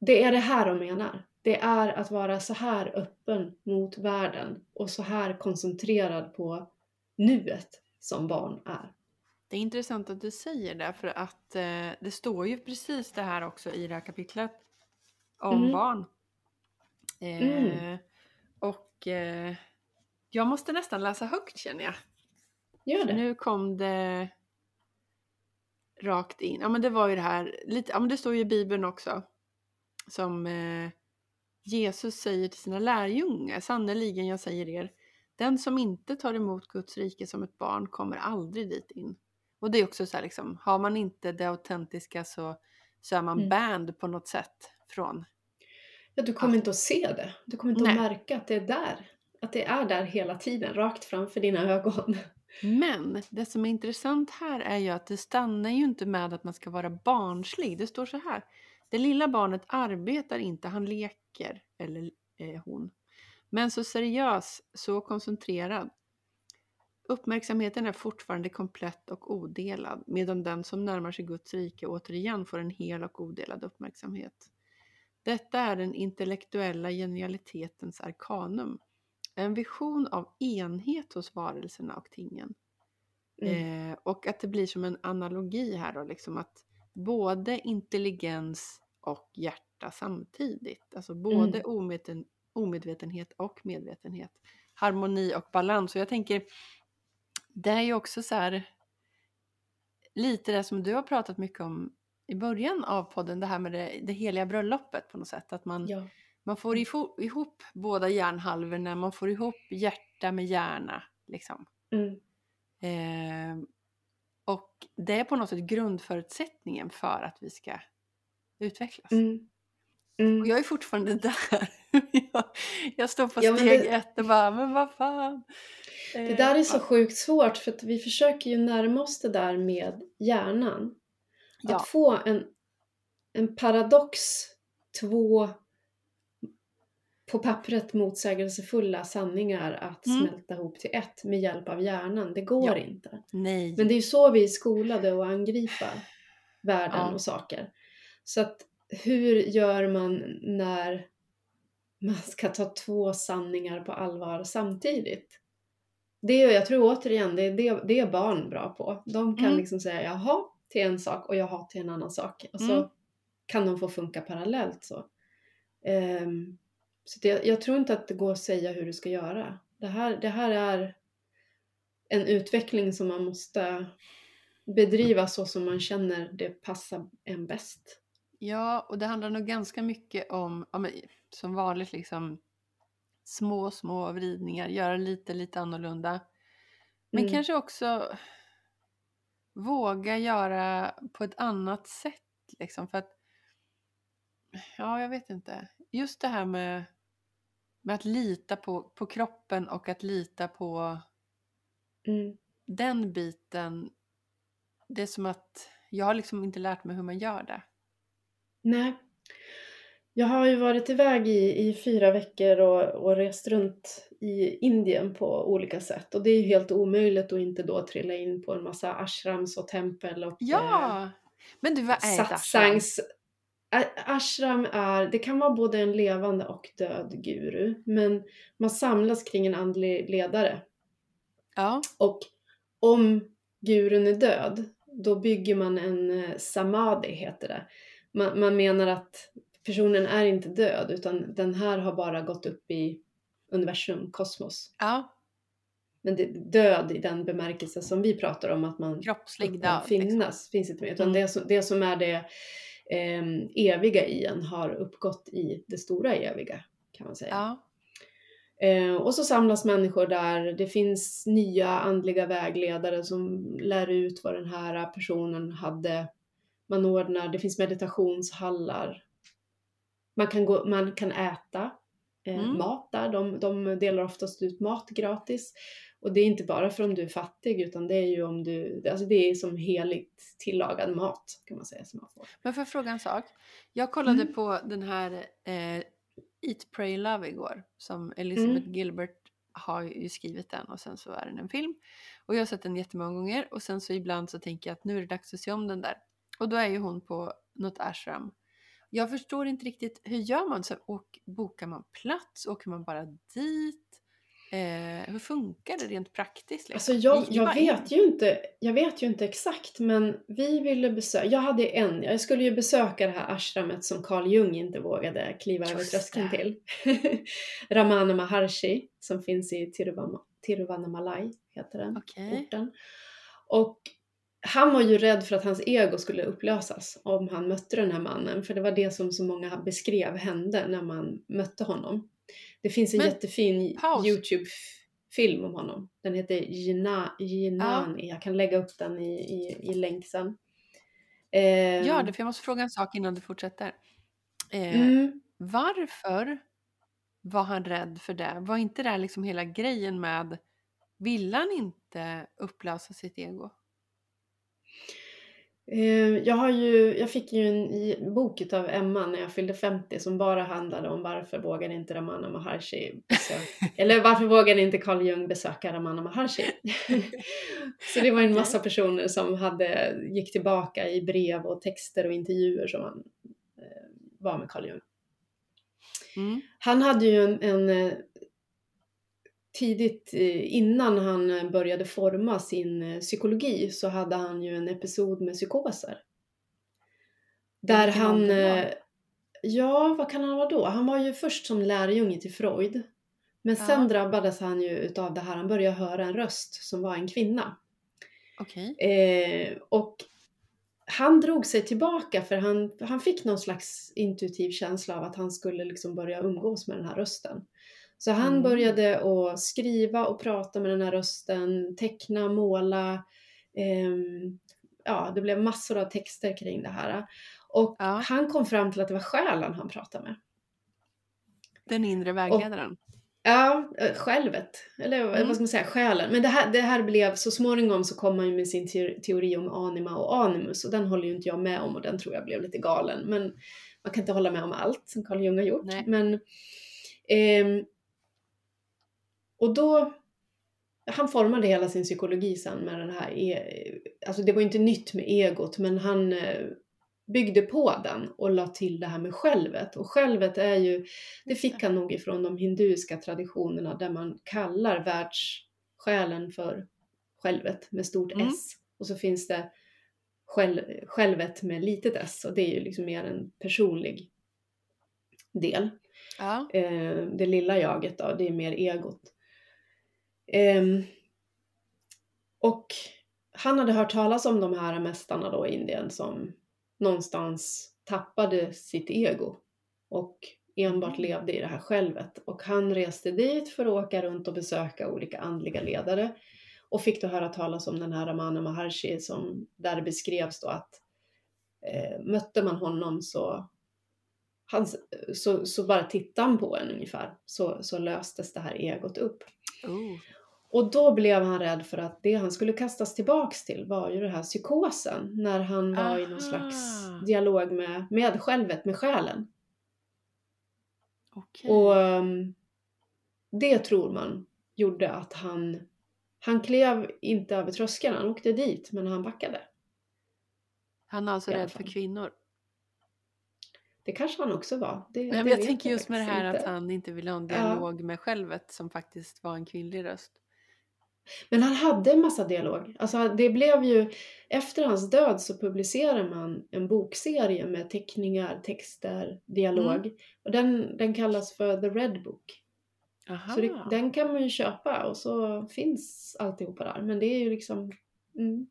S2: Det är det här de menar. Det är att vara så här öppen mot världen och så här koncentrerad på nuet. som barn är.
S1: Det är intressant att du säger det för att eh, det står ju precis det här också i det här kapitlet om
S2: Mm.
S1: barn. Eh,
S2: Mm.
S1: Och eh, jag måste nästan läsa högt känner jag.
S2: Gör
S1: För
S2: det.
S1: nu kom det rakt in. Ja men det var ju det här, lite, ja men det står ju i Bibeln också. Som eh, Jesus säger till sina lärjungar, sannerligen jag säger er, den som inte tar emot Guds rike som ett barn kommer aldrig dit in. Och det är också så här liksom, har man inte det autentiska så, så är man
S2: Mm.
S1: banned på något sätt från.
S2: Ja, du kommer
S1: Att-
S2: inte att se det. Du kommer inte
S1: Nej.
S2: att märka att det är där. Att det är där hela tiden, rakt framför dina ögon.
S1: Men det som är intressant här är ju att det stannar ju inte med att man ska vara barnslig. Det står så här. Det lilla barnet arbetar inte, han leker, eller eh, hon. Men så seriös, så koncentrerad. Uppmärksamheten är fortfarande komplett och odelad, medan den som närmar sig Guds rike återigen får en hel och odelad uppmärksamhet. Detta är den intellektuella genialitetens arkanum. En vision av enhet hos varelserna och tingen.
S2: Mm.
S1: Eh, och att det blir som en analogi här då, liksom att både intelligens och hjärta samtidigt. Alltså både
S2: Mm.
S1: omedveten, omedvetenhet och medvetenhet. Harmoni och balans. Och jag tänker, det är ju också så här lite det som du har pratat mycket om i början av podden, det här med det, det heliga bröllopet på något sätt. Att man,
S2: Ja.
S1: Man får ihop, ihop båda hjärnhalvorna, man får ihop hjärta med hjärna. Liksom.
S2: Mm.
S1: Eh, och det är på något sätt grundförutsättningen för att vi ska utvecklas.
S2: Mm. Mm.
S1: Och jag är fortfarande där. jag, jag står på
S2: Ja,
S1: steg
S2: det-
S1: ett och bara, men vad fan.
S2: Det där är
S1: Eh,
S2: så sjukt svårt för att vi försöker ju närma oss det där med hjärnan.
S1: Ja.
S2: Att få en, en paradox, två på pappret motsägelsefulla sanningar att
S1: Mm.
S2: smälta ihop till ett med hjälp av hjärnan. Det går
S1: Ja.
S2: inte.
S1: Nej.
S2: Men det är ju så vi är skolade att angripa världen
S1: Ja.
S2: och saker. Så att hur gör man när man ska ta två sanningar på allvar samtidigt? Det är, jag tror återigen, det är, det, det är barn bra på. De kan
S1: Mm.
S2: liksom säga jaha till en sak och jaha till en annan sak. Och så
S1: Mm.
S2: kan de få funka parallellt så. Ehm, så det, jag tror inte att det går att säga hur du ska göra. Det här, det här är en utveckling som man måste bedriva så som man känner det passar en bäst.
S1: Ja, och det handlar nog ganska mycket om, ja, men, som vanligt, liksom små, små vridningar, göra lite, lite annorlunda. Men
S2: Mm.
S1: kanske också våga göra på ett annat sätt. Liksom, för att, ja, jag vet inte. Just det här med, med att lita på, på kroppen och att lita på
S2: Mm.
S1: den biten. Det är som att jag har liksom inte lärt mig hur man gör det.
S2: Nej. Jag har ju varit iväg i, i fyra veckor och, och rest runt i Indien på olika sätt. Och det är ju helt omöjligt att inte då trilla in på en massa ashrams och tempel och eh,
S1: Ja! Men du, vad är
S2: satsangs... Ashram är, det kan vara både en levande och död guru, men man samlas kring en andlig ledare.
S1: Ja.
S2: Och om gurun är död, då bygger man en eh, samadhi, heter det. Man, man menar att personen är inte död, utan den här har bara gått upp i universum, kosmos.
S1: ja.
S2: Men det, död i den bemärkelse som vi pratar om, att man
S1: Kroppslig död.
S2: finnas,
S1: Liksom.
S2: finns inte med. Utan
S1: Mm.
S2: det, som, det som är det ehm, eviga i en har uppgått i det stora eviga, kan man säga.
S1: Ja.
S2: Eh, och så samlas människor där. Det finns nya andliga vägledare som lär ut vad den här personen hade. Man ordnar, det finns meditationshallar. Man kan, gå, man kan äta eh,
S1: Mm.
S2: mat där. De, de delar oftast ut mat gratis. Och det är inte bara för om du är fattig utan det är ju om du, alltså det är som heligt tillagad mat kan man säga som man får.
S1: Men får jag fråga en sak? Jag kollade
S2: Mm.
S1: på den här eh, Eat, Pray, Love igår. Som Elizabeth
S2: Mm.
S1: Gilbert har ju skrivit den och sen så är den en film. Och jag har sett den jättemånga gånger och sen så ibland så tänker jag att nu är det dags att se om den där. Och då är ju hon på något ashram. Jag förstår inte riktigt, hur gör man? Så, och bokar man plats? Åker man bara dit? Eh, hur funkar det rent praktiskt? Liksom?
S2: Alltså jag, jag, vet ju inte, jag vet ju inte exakt men vi ville besöka, jag hade en, jag skulle ju besöka det här ashramet som Carl Jung inte vågade kliva över tröskeln till. Ramana Maharshi som finns i Tiruvan- Tiruvannamalai heter den
S1: Okej.
S2: orten. Och han var ju rädd för att hans ego skulle upplösas om han mötte den här mannen. För det var det som så många beskrev hände när man mötte honom. Det finns en
S1: Men,
S2: jättefin
S1: paus.
S2: YouTube-film om honom. Den heter Jina, Jinani. Jag kan lägga upp den i, i, i länk sen. Eh,
S1: Gör det, för jag måste fråga en sak innan du fortsätter. Eh,
S2: Mm,
S1: Varför var han rädd för det? Var inte det liksom hela grejen med, vill han inte upplösa sitt ego?
S2: Eh, jag, har ju, jag fick ju en bok av Emma när jag fyllde 50 som bara handlade om varför vågade inte Ramana Maharshi besöka, eller varför vågade inte Carl Jung besöka Ramana Maharshi? Så det var en massa personer som hade, gick tillbaka i brev och texter och intervjuer som han eh, var med Carl Jung.
S1: Mm.
S2: Han hade ju en, en eh, tidigt eh, innan han eh, började forma sin eh, psykologi så hade han ju en episod med psykoser. Där han, ja vad kan han vara då? Han var ju först som lärjunge till Freud. Men sen
S1: Ja.
S2: drabbades han ju utav det här, han började höra en röst som var en kvinna.
S1: Okej.
S2: Eh, och han drog sig tillbaka för han, han fick någon slags intuitiv känsla av att han skulle liksom börja umgås med den här rösten. Så han
S1: Mm.
S2: började att skriva och prata med den här rösten, teckna, måla. ehm, ja, det blev massor av texter kring det här. Och
S1: Ja.
S2: han kom fram till att det var själen han pratade med.
S1: Den inre vägledaren.
S2: Ja, eh, självet. Eller
S1: Mm.
S2: vad ska man säga, själen. Men det här, det här blev, så småningom så kom man ju med sin te- teori om anima och animus och den håller ju inte jag med om och den tror jag blev lite galen. Men man kan inte hålla med om allt som Carl Jung har gjort.
S1: Nej.
S2: Men, ehm, och då, han formade hela sin psykologi sen med den här, e- alltså det var inte nytt med egot men han eh, byggde på den och la till det här med självet. Och självet är ju, det fick han nog ifrån de hinduiska traditionerna där man kallar världssjälen för självet med stort
S1: Mm.
S2: S. Och så finns det själv, självet med litet s och det är ju liksom mer en personlig del.
S1: Ja.
S2: Eh, det lilla jaget då, det är mer egot. Ehm, och han hade hört talas om de här mästarna då i Indien som någonstans tappade sitt ego och enbart
S1: Mm.
S2: levde i det här självet. Och han reste dit för att åka runt och besöka olika andliga ledare och fick då höra talas om den här Ramana Maharshi som där beskrevs då att eh, mötte man honom så han, så, så bara tittade han på en ungefär så, så löstes det här egot upp.
S1: Oh.
S2: Och då blev han rädd för att det han skulle kastas tillbaks till var ju det här psykosen när han var i någon
S1: Aha.
S2: slags dialog med, med självet, med själen.
S1: Okej.
S2: Och um, det tror man gjorde att han, han klev inte över tröskeln, han åkte dit men han backade.
S1: Han är alltså rädd för kvinnor.
S2: Det kanske han också var. Det,
S1: Nej,
S2: det
S1: men jag tänker just med det här
S2: inte.
S1: att han inte ville ha en
S2: Ja.
S1: dialog med självet som faktiskt var en kvinnlig röst.
S2: Men han hade en massa dialog. Alltså det blev ju, efter hans död så publicerade man en bokserie med teckningar, texter, dialog.
S1: Mm.
S2: Och den, den kallas för The Red Book.
S1: Aha.
S2: Så det, den kan man ju köpa och så finns alltihopa där. Men det är ju liksom, mm.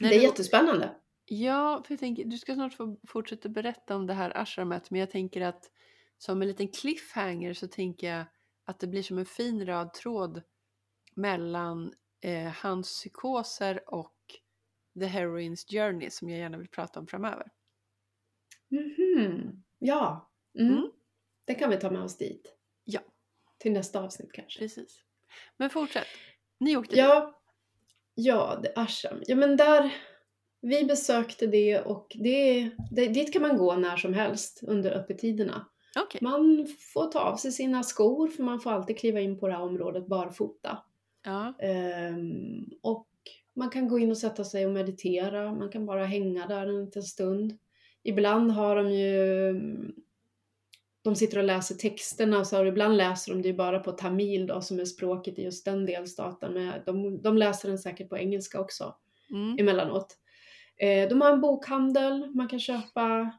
S1: När
S2: det är
S1: du-
S2: jättespännande.
S1: Ja, för jag tänker, du ska snart få fortsätta berätta om det här ashramet, men jag tänker att som en liten cliffhanger så tänker jag att det blir som en fin röd tråd mellan eh, hans psykoser och The Heroines Journey som jag gärna vill prata om framöver.
S2: Mhm. Ja, mm.
S1: Mm.
S2: det kan vi ta med oss dit.
S1: Ja.
S2: Till nästa avsnitt kanske.
S1: Precis. Men fortsätt. Ni åkte dit.
S2: Ja, ja, det ashram. Ja, men där, vi besökte det och det, det, dit kan man gå när som helst under öppettiderna.
S1: Okej.
S2: Man får ta av sig sina skor för man får alltid kliva in på det här området barfota.
S1: Ja.
S2: Ehm, och man kan gå in och sätta sig och meditera, man kan bara hänga där en liten stund. Ibland har de ju de sitter och läser texterna så ibland läser de det ju bara på tamil då som är språket i just den delstaten. Men de, de läser den säkert på engelska också
S1: Mm.
S2: emellanåt. Eh, de har en bokhandel, man kan köpa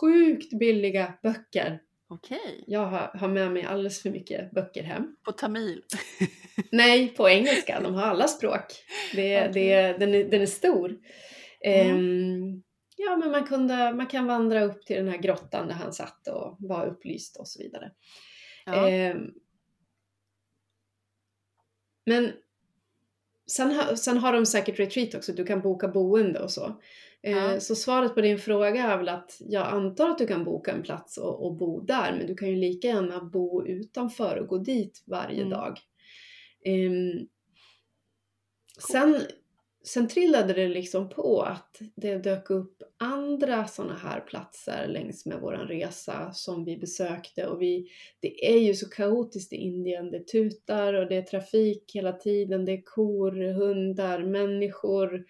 S2: sjukt billiga böcker.
S1: Okej.
S2: Jag har, har med mig alldeles för mycket böcker hem.
S1: På tamil.
S2: Nej, på engelska. De har alla språk. Det,
S1: Okej.
S2: det, den, är, den är stor.
S1: Mm.
S2: Ehm, ja, men man, kunde, man kan vandra upp till den här grottan där han satt och var upplyst och så vidare.
S1: Ja.
S2: Ehm, men sen, sen har de säkert retreat också, du kan boka boende och så. Eh,
S1: Ja.
S2: Så svaret på din fråga är väl att jag antar att du kan boka en plats och, och bo där, men du kan ju lika gärna bo utanför och gå dit varje
S1: Mm.
S2: dag. Ehm, sen, sen trillade det liksom på att det dök upp andra sådana här platser längs med våran resa som vi besökte och vi, det är ju så kaotiskt i Indien. Det tutar och det är trafik hela tiden, det är kor, hundar, människor.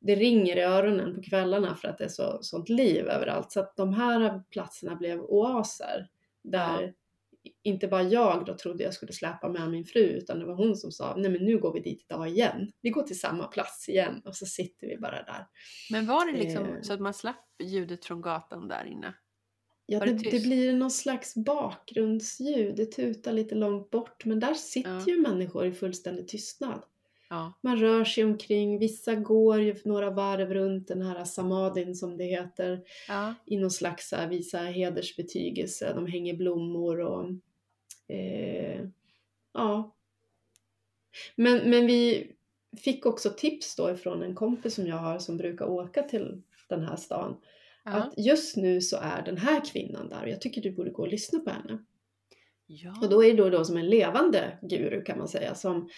S2: Det ringer i öronen på kvällarna för att det är så, sånt liv överallt. Så att de här platserna blev oaser där inte bara jag då trodde jag skulle släpa med min fru utan det var hon som sa nej men nu går vi dit idag igen. Vi går till samma plats igen och så sitter vi bara där.
S1: Men var det liksom
S2: Eh.
S1: så att man slapp ljudet från gatan där inne?
S2: Ja, det,
S1: det
S2: det blir någon slags bakgrundsljud. Det tutar lite långt bort men där sitter
S1: Ja.
S2: ju människor i fullständig tystnad.
S1: Ja.
S2: Man rör sig omkring, vissa går ju några varv runt den här samadin som det heter
S1: Ja.
S2: i någon slags här, visa hedersbetygelse. De hänger blommor och eh, ja. Men, men vi fick också tips då ifrån en kompis som jag har som brukar åka till den här stan.
S1: Ja.
S2: Att just nu så är den här kvinnan där och jag tycker du borde gå och lyssna på henne.
S1: ja.
S2: Och då är det då, då som en levande guru kan man säga som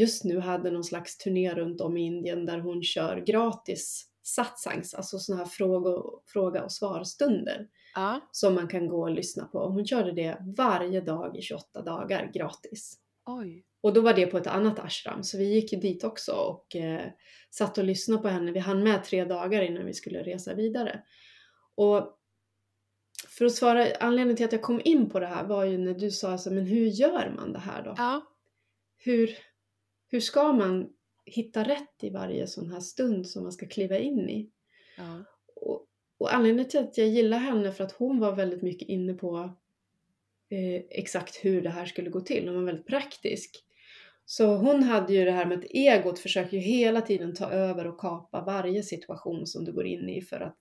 S2: just nu hade någon slags turné runt om i Indien där hon kör gratis satsangs, alltså sådana här fråga, fråga och svarstunder
S1: ja.
S2: som man kan gå och lyssna på. Hon körde det varje dag i 28 dagar gratis.
S1: Oj.
S2: Och då var det på ett annat ashram, så vi gick dit också och eh, satt och lyssnade på henne. Vi hann med tre dagar innan vi skulle resa vidare. Och för att svara, anledningen till att jag kom in på det här var ju när du sa alltså, men hur gör man det här då?
S1: Ja.
S2: Hur, hur ska man hitta rätt i varje sån här stund som man ska kliva in i?
S1: Ja.
S2: Och, och anledningen till att jag gillar henne för att hon var väldigt mycket inne på eh, exakt hur det här skulle gå till. Hon var väldigt praktisk. Så hon hade ju det här med att egot försöker ju hela tiden ta över och kapa varje situation som du går in i för att,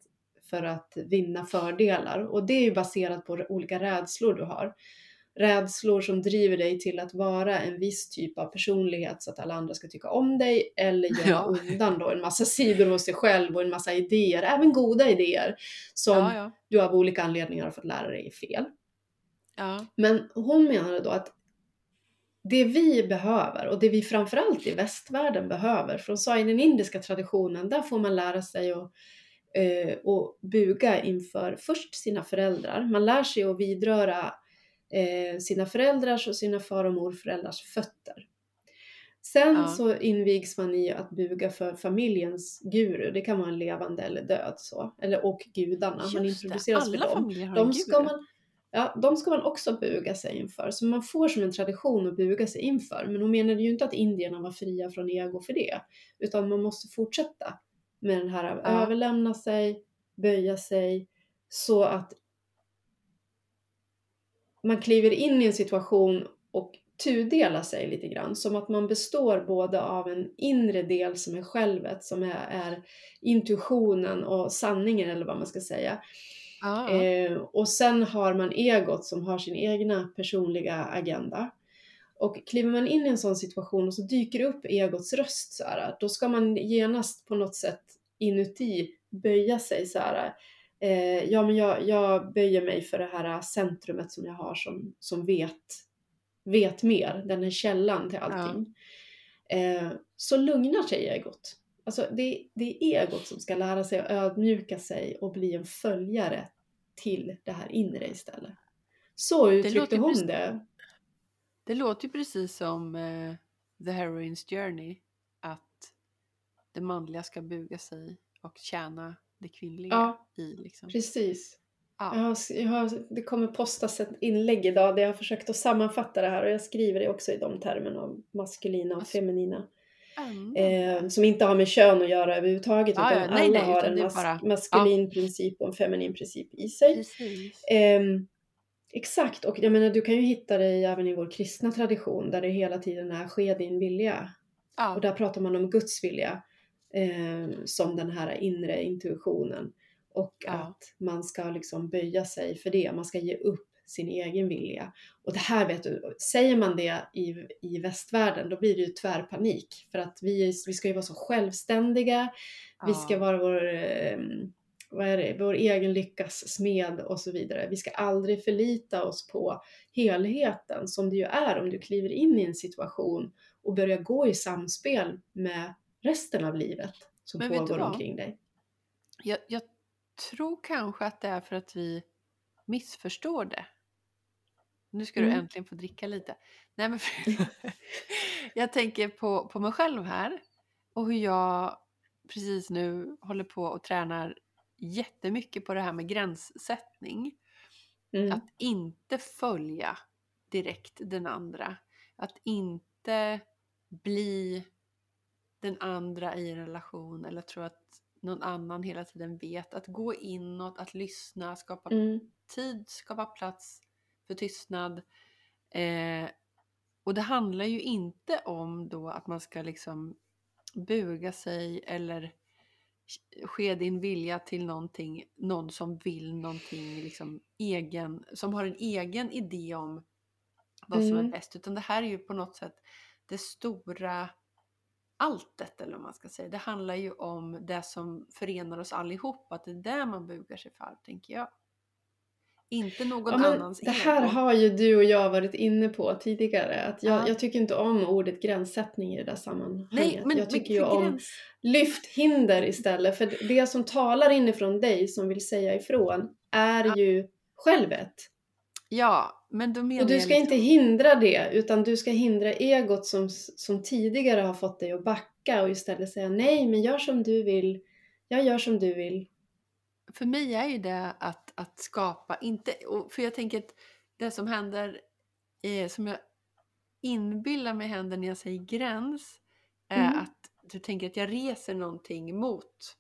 S2: för att vinna fördelar. Och det är ju baserat på olika rädslor du har. Rädslor som driver dig till att vara en viss typ av personlighet så att alla andra ska tycka om dig eller gömma
S1: Ja.
S2: undan då en massa sidor hos dig själv och en massa idéer, även goda idéer som
S1: Ja, ja.
S2: du av olika anledningar har fått lära dig är fel. Men hon menade då att det vi behöver och det vi framförallt i västvärlden behöver, för hon sa i den indiska traditionen, där får man lära sig att eh, och buga inför först sina föräldrar. Man lär sig att vidröra eh, sina föräldrars och sina far och morföräldrars fötter. Sen
S1: Ja.
S2: så invigs man i att buga för familjens guru. Det kan vara en levande eller död så. Eller, och gudarna. man
S1: Just det.
S2: introduceras
S1: Alla
S2: för dem.
S1: har
S2: De ska,
S1: guru.
S2: man, ja, de ska man också buga sig inför. Så man får som en tradition att buga sig inför. Men hon menade ju inte att indierna var fria från ego för det. Utan man måste fortsätta med den här att
S1: Ja.
S2: överlämna sig, böja sig. Så att man kliver in i en situation och tudelar sig lite grann. Som att man består både av en inre del som är självet, som är, är intuitionen och sanningen eller vad man ska säga.
S1: Ja.
S2: Eh, och sen har man egot som har sin egna personliga agenda. Och kliver man in i en sån situation och så dyker upp egots röst så här, då ska man genast på något sätt inuti böja sig så här. Eh, ja, men jag, jag böjer mig för det här centrumet som jag har som, som vet, vet mer. Den är källan till allting. Eh, så lugnar sig egot. Alltså det, det är egot som ska lära sig att ödmjuka sig och bli en följare till det här inre istället. Så uttryckte
S1: låter
S2: hon
S1: precis-
S2: det.
S1: Det låter ju precis som eh, The Heroine's Journey. Att det manliga ska buga sig och tjäna det kvinnliga
S2: Ja.
S1: i liksom.
S2: Precis. Jag
S1: Ja.
S2: har, jag har, det kommer postas ett inlägg idag där jag har försökt att sammanfatta det här och jag skriver det också i de termerna av maskulina och
S1: Alltså,
S2: feminina.
S1: Spännande.
S2: Eh, som inte har med kön att göra överhuvudtaget
S1: Ja,
S2: utan
S1: ja, nej,
S2: alla
S1: nej,
S2: har
S1: utan
S2: en mas-
S1: bara...
S2: Maskulin princip och en feminin princip i sig. Ehm, exakt, och jag menar du kan ju hitta det även i vår kristna tradition där det hela tiden är ske din vilja. Och där pratar man om Guds vilja eh, som den här inre intuitionen. Och
S1: ja,
S2: att man ska liksom böja sig för det, man ska ge upp sin egen vilja. Och det här vet du, säger man det i, i västvärlden då blir det ju tvärpanik. För att vi, vi ska ju vara så självständiga, vi ska
S1: ja,
S2: vara vår, eh, vad är det, vår egen lyckas smed och så vidare. Vi ska aldrig förlita oss på helheten som det ju är om du kliver in i en situation och börjar gå i samspel med resten av livet som
S1: Men du
S2: pågår omkring dig.
S1: Jag, jag tror kanske att det är för att vi missförstår det. Nu ska du
S2: Mm.
S1: äntligen få dricka lite. Nej, men för, jag tänker på, på mig själv här och hur jag precis nu håller på och tränar jättemycket på det här med gränssättning.
S2: Mm.
S1: Att inte följa direkt den andra. Att inte bli den andra i en relation eller tro att någon annan hela tiden vet. Att gå inåt, att lyssna, skapa
S2: Mm.
S1: tid, skapa plats för tystnad. Eh, och det handlar ju inte om då att man ska liksom buga sig eller ske din vilja till någonting, någon som vill någonting liksom egen, som har en egen idé om vad som är
S2: Mm.
S1: bäst. Utan det här är ju på något sätt det stora alltet eller vad man ska säga. Det handlar ju om det som förenar oss allihop, att det är där man bugar sig för, tänker jag. Inte någon
S2: Ja, men
S1: annans
S2: det här
S1: ego.
S2: har ju du och jag varit inne på tidigare. Att jag,
S1: Ja.
S2: jag tycker inte om ordet gränssättning i det där sammanhanget.
S1: Nej, men,
S2: jag
S1: men
S2: tycker ju
S1: för
S2: om
S1: gräns...
S2: lyft hinder istället. För det som talar inifrån dig som vill säga ifrån är ju självet.
S1: Ja, men
S2: Och du ska
S1: liksom...
S2: inte hindra det utan du ska hindra egot som, som tidigare har fått dig att backa och istället säga nej men gör som du vill. Jag gör som du vill.
S1: För mig är ju det att, att skapa, inte, för jag tänker att det som händer, eh, som jag inbillar mig händer när jag säger gräns, är
S2: Mm.
S1: att du tänker att jag reser någonting mot.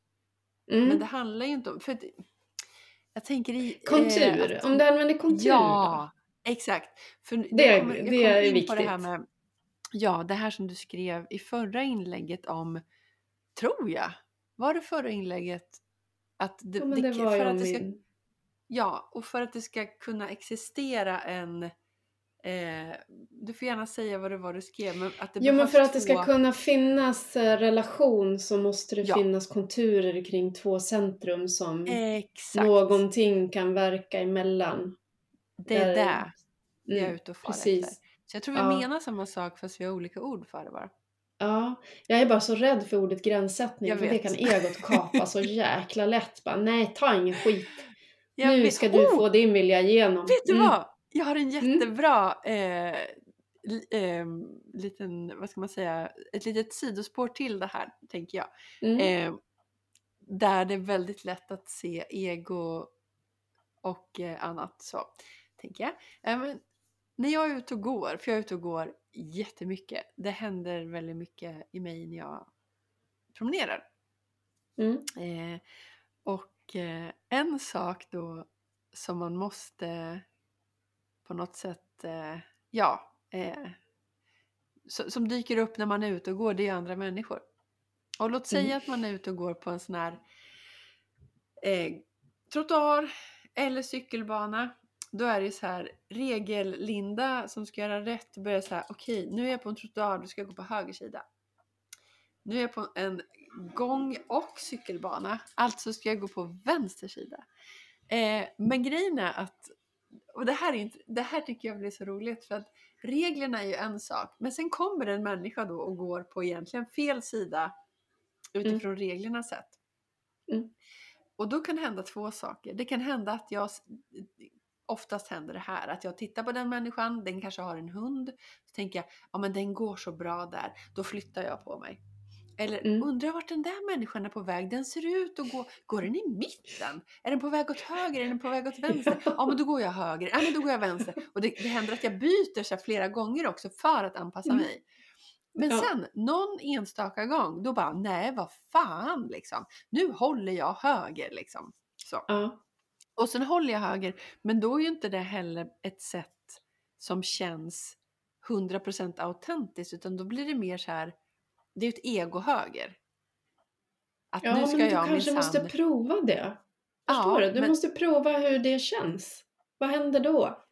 S2: Mm.
S1: Men det handlar ju inte om, för jag tänker i... eh,
S2: Kontur,
S1: att-
S2: om du använder kontur
S1: Ja, exakt. För
S2: Det-
S1: det, kommer, jag
S2: det
S1: kommer
S2: är
S1: in på det här
S2: viktigt.
S1: med, ja, det här som du skrev i förra inlägget om, tror jag, var det förra inlägget? Att det,
S2: Ja, det
S1: det-
S2: var ju
S1: för
S2: om
S1: att det ska
S2: min...
S1: Ja, och för att det ska kunna existera en... Eh, du får gärna säga vad det var du skrev, men att det
S2: Jo men för att det ska
S1: två-
S2: kunna finnas eh, relation så måste det
S1: Ja.
S2: finnas konturer kring två centrum som
S1: Exakt,
S2: någonting kan verka emellan.
S1: Det är
S2: där-
S1: det jag är
S2: Mm,
S1: ute och far efter.
S2: precis.
S1: Så jag tror vi
S2: Ja.
S1: menar samma sak fast vi har olika ord för det bara.
S2: Ja, jag är bara så rädd för ordet gränssättning
S1: Jag
S2: för det
S1: vet.
S2: kan egot kapa så jäkla lätt. Bara, nej, ta ingen skit.
S1: Jag
S2: nu
S1: vet-
S2: ska du
S1: Oh!
S2: få din vilja igenom.
S1: Vet du
S2: Mm.
S1: vad? Jag har en jättebra eh, li- eh, liten, vad ska man säga, ett litet sidospår till det här, tänker jag.
S2: Mm.
S1: Eh, där det är väldigt lätt att se ego och eh, annat så, tänker jag. Eh, men när jag är ute och går, för jag är ute och går jättemycket, det händer väldigt mycket i mig när jag promenerar.
S2: Mm.
S1: Eh, och eh, en sak då som man måste på något sätt, eh, ja, eh, so- som dyker upp när man är ute och går, det är andra människor. Och låt säga
S2: Mm.
S1: att man är ute och går på en sån här eh, trottoar eller cykelbana. Då är det så här regel-Linda som ska göra rätt börjar så här, okej nu är jag på en trottoar, då ska jag gå på höger sida. Nu är jag på en gång och cykelbana, alltså ska jag gå på vänster sida. Eh, men grejen är att, och det här, är inte, det här tycker jag blir så roligt för att reglerna är ju en sak, men sen kommer en människa då och går på egentligen fel sida utifrån reglernas sätt.
S2: Mm.
S1: Och då kan hända två saker. Det kan hända att jag, oftast händer det här, att jag tittar på den människan, den kanske har en hund, så tänker jag, ja men den går så bra där, då flyttar jag på mig. Eller
S2: Mm.
S1: undrar vart den där människan är på väg. Den ser ut att gå... Går den i mitten? Är den på väg åt höger? Är den på väg åt vänster? Ja, men då går jag höger. Ja, men då går jag vänster. Och det, det händer att jag byter så flera gånger också för att anpassa
S2: Mm.
S1: mig. Men
S2: Ja.
S1: sen någon enstaka gång, då bara nej, vad fan liksom. Nu håller jag höger liksom. Så.
S2: Ja.
S1: Och sen håller jag höger, men då är ju inte det heller ett sätt som känns 100% autentiskt, utan då blir det mer så här, det är ju ett ego-höger. Att
S2: Ja,
S1: nu
S2: men
S1: ska
S2: du
S1: jag
S2: kanske måste prova det. Förstår
S1: Ja,
S2: du? Du
S1: men-
S2: måste prova hur det känns. Vad händer då?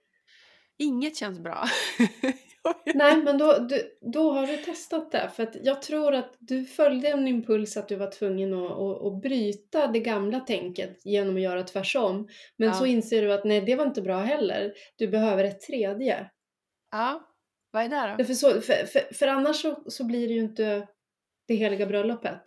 S1: Inget känns bra.
S2: Nej, men då, du, då har du testat det. För att jag tror att du följde en impuls att du var tvungen att, att, att bryta det gamla tänket genom att göra tvärsom. Men
S1: Ja.
S2: så inser du att nej, det var inte bra heller. Du behöver ett tredje.
S1: Ja, vad är det då?
S2: För, så, för, för, för annars så, så blir det ju inte det heliga bröllopet.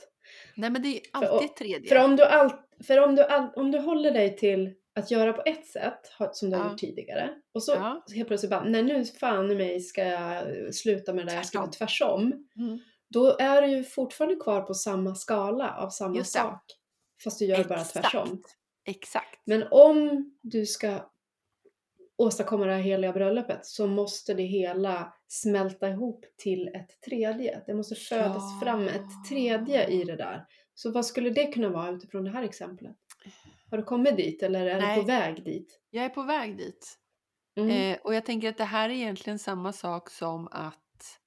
S1: Nej men det är alltid ett tredje.
S2: För om du, all, för om du, all, om du håller dig till att göra på ett sätt, som du har
S1: Ja.
S2: gjort tidigare, och så,
S1: Ja.
S2: helt plötsligt bara, nej nu fan i mig ska jag sluta med det där, jag ska vara tvärsom.
S1: Mm.
S2: Då är du ju fortfarande kvar på samma skala av samma
S1: Just det.
S2: sak. Fast du gör bara tvärtom.
S1: Exakt.
S2: Men om du ska åstadkomma det här heliga bröllopet så måste det hela smälta ihop till ett tredje. Det måste födas
S1: Ja.
S2: fram ett tredje i det där. Så vad skulle det kunna vara utifrån det här exemplet? Har du kommit dit eller är
S1: Nej.
S2: du på väg dit?
S1: Jag är på väg dit.
S2: Mm.
S1: Eh, och jag tänker att det här är egentligen samma sak som att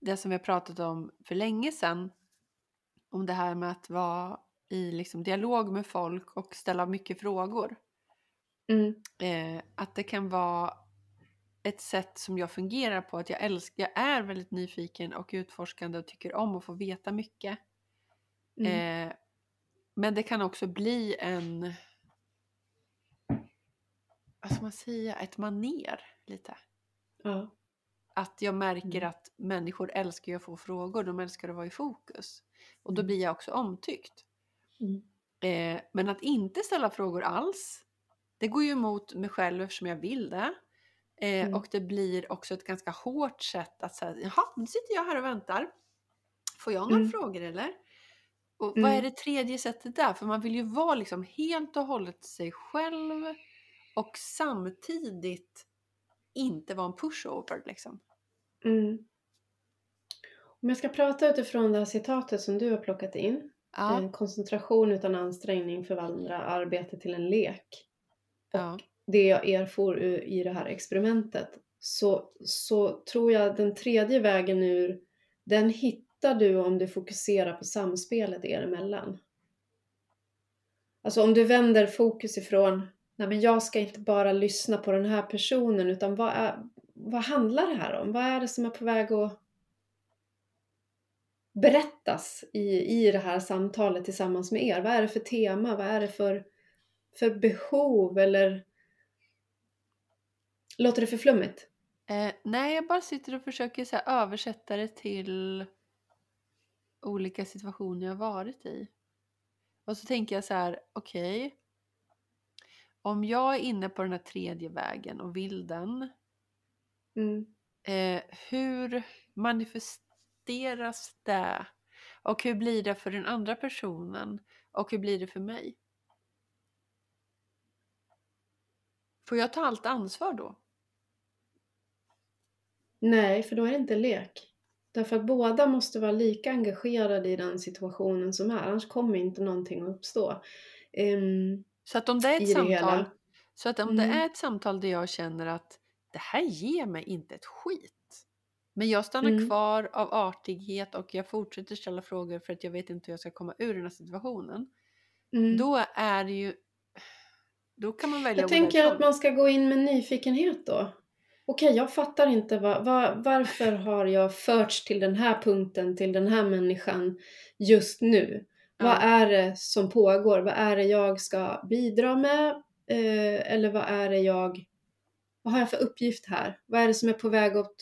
S1: det som har pratat om för länge sedan. Om det här med att vara i liksom dialog med folk och ställa mycket frågor.
S2: Mm.
S1: Eh, att det kan vara ett sätt som jag fungerar på. Att jag älskar, jag är väldigt nyfiken och utforskande och tycker om att få veta mycket.
S2: Mm.
S1: Eh, men det kan också bli en, vad ska man säga, ett maner lite.
S2: Ja.
S1: Att jag märker
S2: Mm.
S1: att människor älskar att få frågor, de älskar att vara i fokus. Och då
S2: Mm.
S1: blir jag också omtyckt.
S2: Mm.
S1: Eh, men att inte ställa frågor alls, det går ju emot mig själv eftersom jag vill det. Eh,
S2: Mm.
S1: Och det blir också ett ganska hårt sätt att säga, jaha, nu sitter jag här och väntar. Får jag några
S2: Mm.
S1: frågor eller? Och vad
S2: Mm.
S1: är det tredje sättet där? För man vill ju vara liksom helt och hållet sig själv och samtidigt inte vara en pushover liksom.
S2: Mm. Om jag ska prata utifrån det här citatet som du har plockat in.
S1: Ja,
S2: En koncentration utan ansträngning förvandlar arbete till en lek.
S1: ja,
S2: det jag erfor i det här experimentet så, så tror jag den tredje vägen ur den hittar du om du fokuserar på samspelet er emellan. Alltså om du vänder fokus ifrån Nej men jag ska inte bara lyssna på den här personen utan vad, är, vad handlar det här om? Vad är det som är på väg att berättas i, i det här samtalet tillsammans med er? Vad är det för tema? Vad är det för, för behov? Eller låter det för flummigt?
S1: Eh, nej, jag bara sitter och försöker så här, översätta det till olika situationer jag varit i. Och så tänker jag så här, okej. om jag är inne på den här tredje vägen och vill den,
S2: Mm.
S1: eh, hur manifesteras det? Och hur blir det för den andra personen? Och hur blir det för mig? Får jag ta allt ansvar då?
S2: Nej, för då är det inte lek. Därför att båda måste vara lika engagerade i den situationen som är, annars kommer inte någonting att uppstå. Ehm,
S1: Så att om det är ett samtal,
S2: hela.
S1: så att om
S2: Mm.
S1: det är ett samtal där jag känner att det här ger mig inte ett skit. Men jag stannar
S2: Mm.
S1: kvar av artighet och jag fortsätter ställa frågor för att jag vet inte hur jag ska komma ur den här situationen.
S2: mm.
S1: Då är det ju... Då kan man välja
S2: Jag tänker att man ska gå in med nyfikenhet då. Okej, jag fattar inte vad, vad, varför har jag förts till den här punkten, till den här människan just nu? Vad
S1: Ja.
S2: är det som pågår? Vad är det jag ska bidra med? Eh, eller vad är det jag... Vad har jag för uppgift här? Vad är det som är på väg att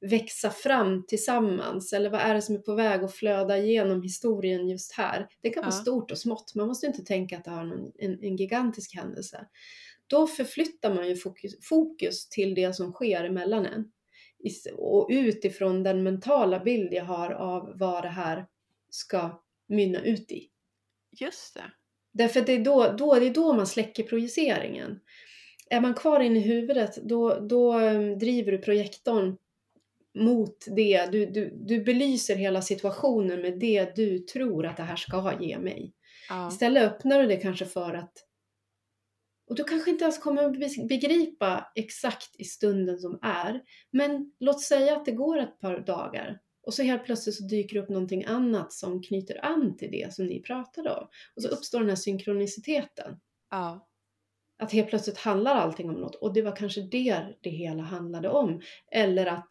S2: växa fram tillsammans? Eller vad är det som är på väg att flöda igenom historien just här? Det kan vara
S1: Ja.
S2: stort och smått. Man måste inte tänka att det har någon, en, en gigantisk händelse. Då förflyttar man ju fokus, fokus till det som sker emellan en. Och utifrån den mentala bild jag har av vad det här ska mynna ut i.
S1: Just det.
S2: Därför att det är då, då, det är då man släcker projiceringen. Är man kvar inne i huvudet, då, då um, driver du projektorn mot det. Du, du, du belyser hela situationen med det du tror att det här ska ge mig.
S1: Ja.
S2: Istället öppnar du det kanske för att och du kanske inte ens kommer att begripa exakt i stunden som är. Men låt säga att det går ett par dagar och så helt plötsligt så dyker det upp någonting annat som knyter an till det som ni pratade om. Och så uppstår den här synkroniciteten.
S1: Ja.
S2: Att helt plötsligt handlar allting om något och det var kanske det det hela handlade om. Eller att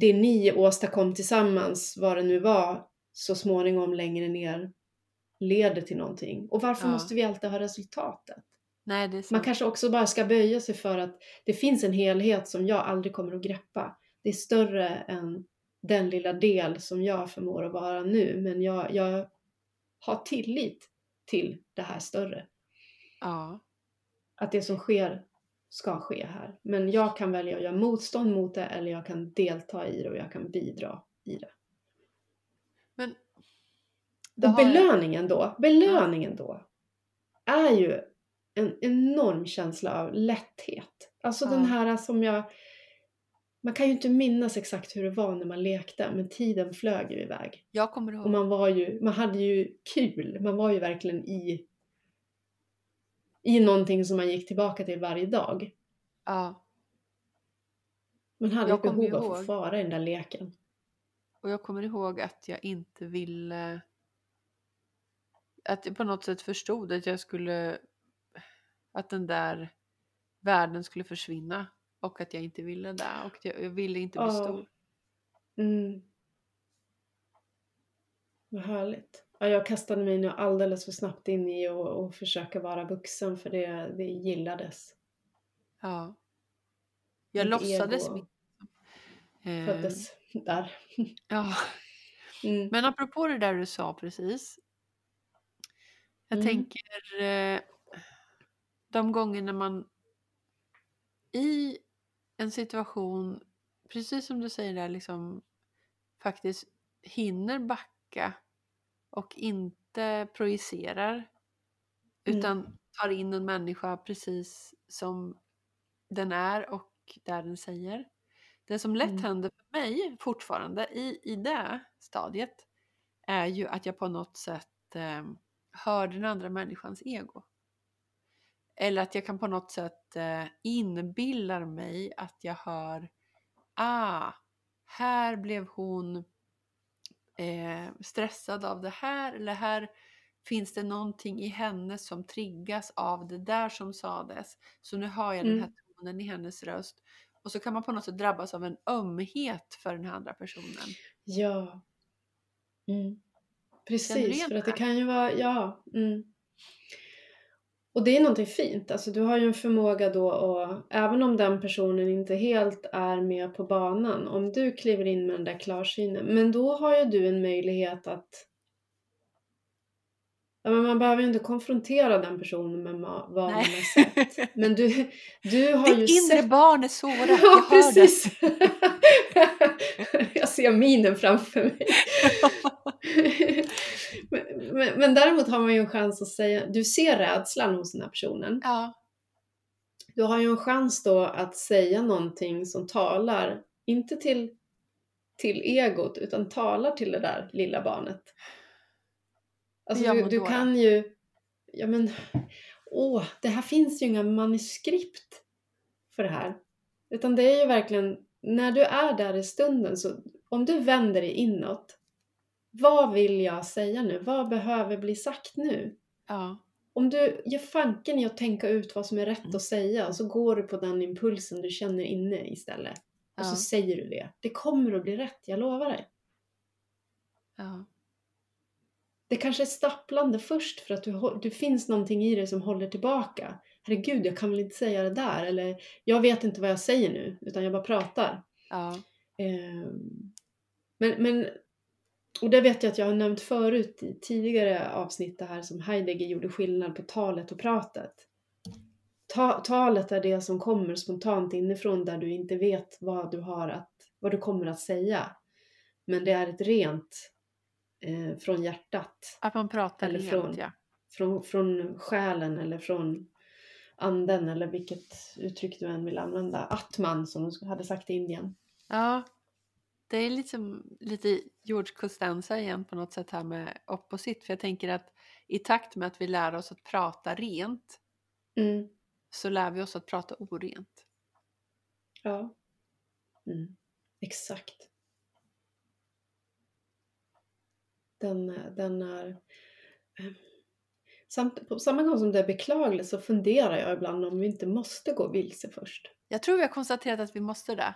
S2: det ni åstadkom tillsammans, vad det nu var, så småningom längre ner leder till någonting. Och varför
S1: Ja.
S2: måste vi alltid ha resultatet?
S1: Nej.
S2: Man kanske också bara ska böja sig för att det finns en helhet som jag aldrig kommer att greppa. Det är större än den lilla del som jag förmår att vara nu. Men jag, jag har tillit till det här större.
S1: Ja.
S2: Att det som sker ska ske här. Men jag kan välja att göra motstånd mot det eller jag kan delta i det och jag kan bidra i det.
S1: Men... det
S2: Och
S1: har jag-
S2: belöningen då, belöningen då är ju en enorm känsla av lätthet. Alltså den
S1: Ja.
S2: här som jag... Man kan ju inte minnas exakt hur det var när man lekte, men tiden flög ju iväg.
S1: Jag kommer ihåg.
S2: Och man var ju, man hade ju kul. Man var ju verkligen i, i någonting som man gick tillbaka till varje dag.
S1: Ja.
S2: Man hade ett behov av att
S1: ihåg.
S2: få vara i den där leken.
S1: Och jag kommer ihåg att jag inte ville... Att jag på något sätt förstod att jag skulle... Att den där världen skulle försvinna. Och att jag inte ville det. Och jag, jag ville inte bli
S2: Ja.
S1: stor.
S2: Mm. Vad härligt. Ja, jag kastade mig nu alldeles för snabbt in i och, och försöka vara vuxen för det, det gillades.
S1: Ja. Jag
S2: Mitt
S1: låtsades mitt. Eh,
S2: Föddes där.
S1: ja.
S2: Mm.
S1: Men apropå det där du sa precis. Jag
S2: Mm.
S1: tänker eh, de gånger man i en situation, precis som du säger där, liksom faktiskt hinner backa och inte projicerar
S2: Mm.
S1: utan tar in en människa precis som den är och där den säger. Det som lätt
S2: Mm.
S1: händer för mig fortfarande i, i det stadiet är ju att jag på något sätt eh, hör den andra människans ego. Eller att jag kan på något sätt eh, inbillar mig att jag hör Ah, här blev hon eh, stressad av det här eller här finns det någonting i henne som triggas av det där som sades. Så nu hör jag den här
S2: Mm.
S1: tonen i hennes röst. Och så kan man på något sätt drabbas av en ömhet för den här andra personen.
S2: Ja. Mm. Precis, för att det kan ju vara, ja. Mm. Och det är någonting fint, alltså du har ju en förmåga då att, även om den personen inte helt är med på banan, om du kliver in med den där klarsynen, men då har ju du en möjlighet att Ja, men man behöver ju inte konfrontera den personen med vad man har sett. Men du, du har ju
S1: Ditt inre
S2: sett
S1: barn är sårat, jag
S2: Ja,
S1: hör det.
S2: jag ser minen framför mig. men, men, men däremot har man ju en chans att säga, du ser rädslan hos den här personen.
S1: Ja,
S2: Du har ju en chans då att säga någonting som talar, inte till, till egot, utan talar till det där lilla barnet. Alltså du, du kan ju, ja men, åh, det här finns ju inga manuskript för det här. Utan det är ju verkligen, när du är där i stunden, så om du vänder dig inåt, vad vill jag säga nu? Vad behöver bli sagt nu?
S1: ja,
S2: Om du ger fanken i att tänka ut vad som är rätt
S1: Mm.
S2: att säga och så går du på den impulsen du känner inne istället. Och så
S1: ja,
S2: säger du det. Det kommer att bli rätt, jag lovar dig.
S1: ja,
S2: Det kanske är stapplande först för att du, det finns någonting i dig som håller tillbaka. Herregud, jag kan väl inte säga det där. Eller jag vet inte vad jag säger nu, utan jag bara pratar.
S1: ja,
S2: Ehm, Men, men, och det vet jag att jag har nämnt förut i tidigare avsnitt det här som Heidegger gjorde skillnad på talet och pratet. Ta, talet är det som kommer spontant inifrån där du inte vet vad du har att, vad du kommer att säga. Men det är ett rent eh, från hjärtat.
S1: Att man pratar
S2: Eller
S1: rent,
S2: från-
S1: ja.
S2: Från, från själen eller från anden eller vilket uttryck du än vill använda. Atman som de hade sagt i Indien.
S1: Ja. Det är liksom lite George Costanza igen på något sätt här med opposit. För jag tänker att i takt med att vi lär oss att prata rent
S2: Mm.
S1: så lär vi oss att prata orent.
S2: Ja. Mm. Exakt. Den, den är... eh, Samt, på samma gång som det är beklagligt så funderar jag ibland om vi inte måste gå vilse först.
S1: Jag tror vi har konstaterat att vi måste det.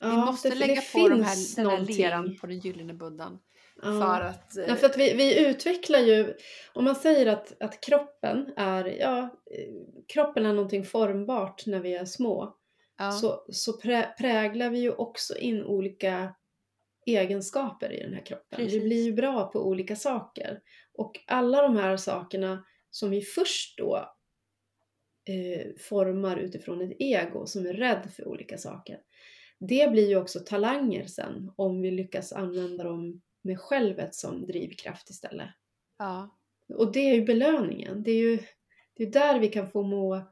S1: Vi
S2: Ja,
S1: måste
S2: det-
S1: lägga
S2: det
S1: på de här, den här leran på den gyllene buddhan.
S2: Ja.
S1: För att... eh,
S2: Ja, för att vi, vi utvecklar ju, om man säger att, att kroppen är, ja, eh, kroppen är någonting formbart när vi är små.
S1: ja,
S2: så, så prä, präglar vi ju också in olika egenskaper i den här kroppen.
S1: Precis.
S2: Vi blir ju bra på olika saker. Och alla de här sakerna som vi först då eh, formar utifrån ett ego som är rädd för olika saker. Det blir ju också talanger sen om vi lyckas använda dem med självet som drivkraft istället.
S1: ja,
S2: Och det är ju belöningen. Det är ju det är där vi kan få må...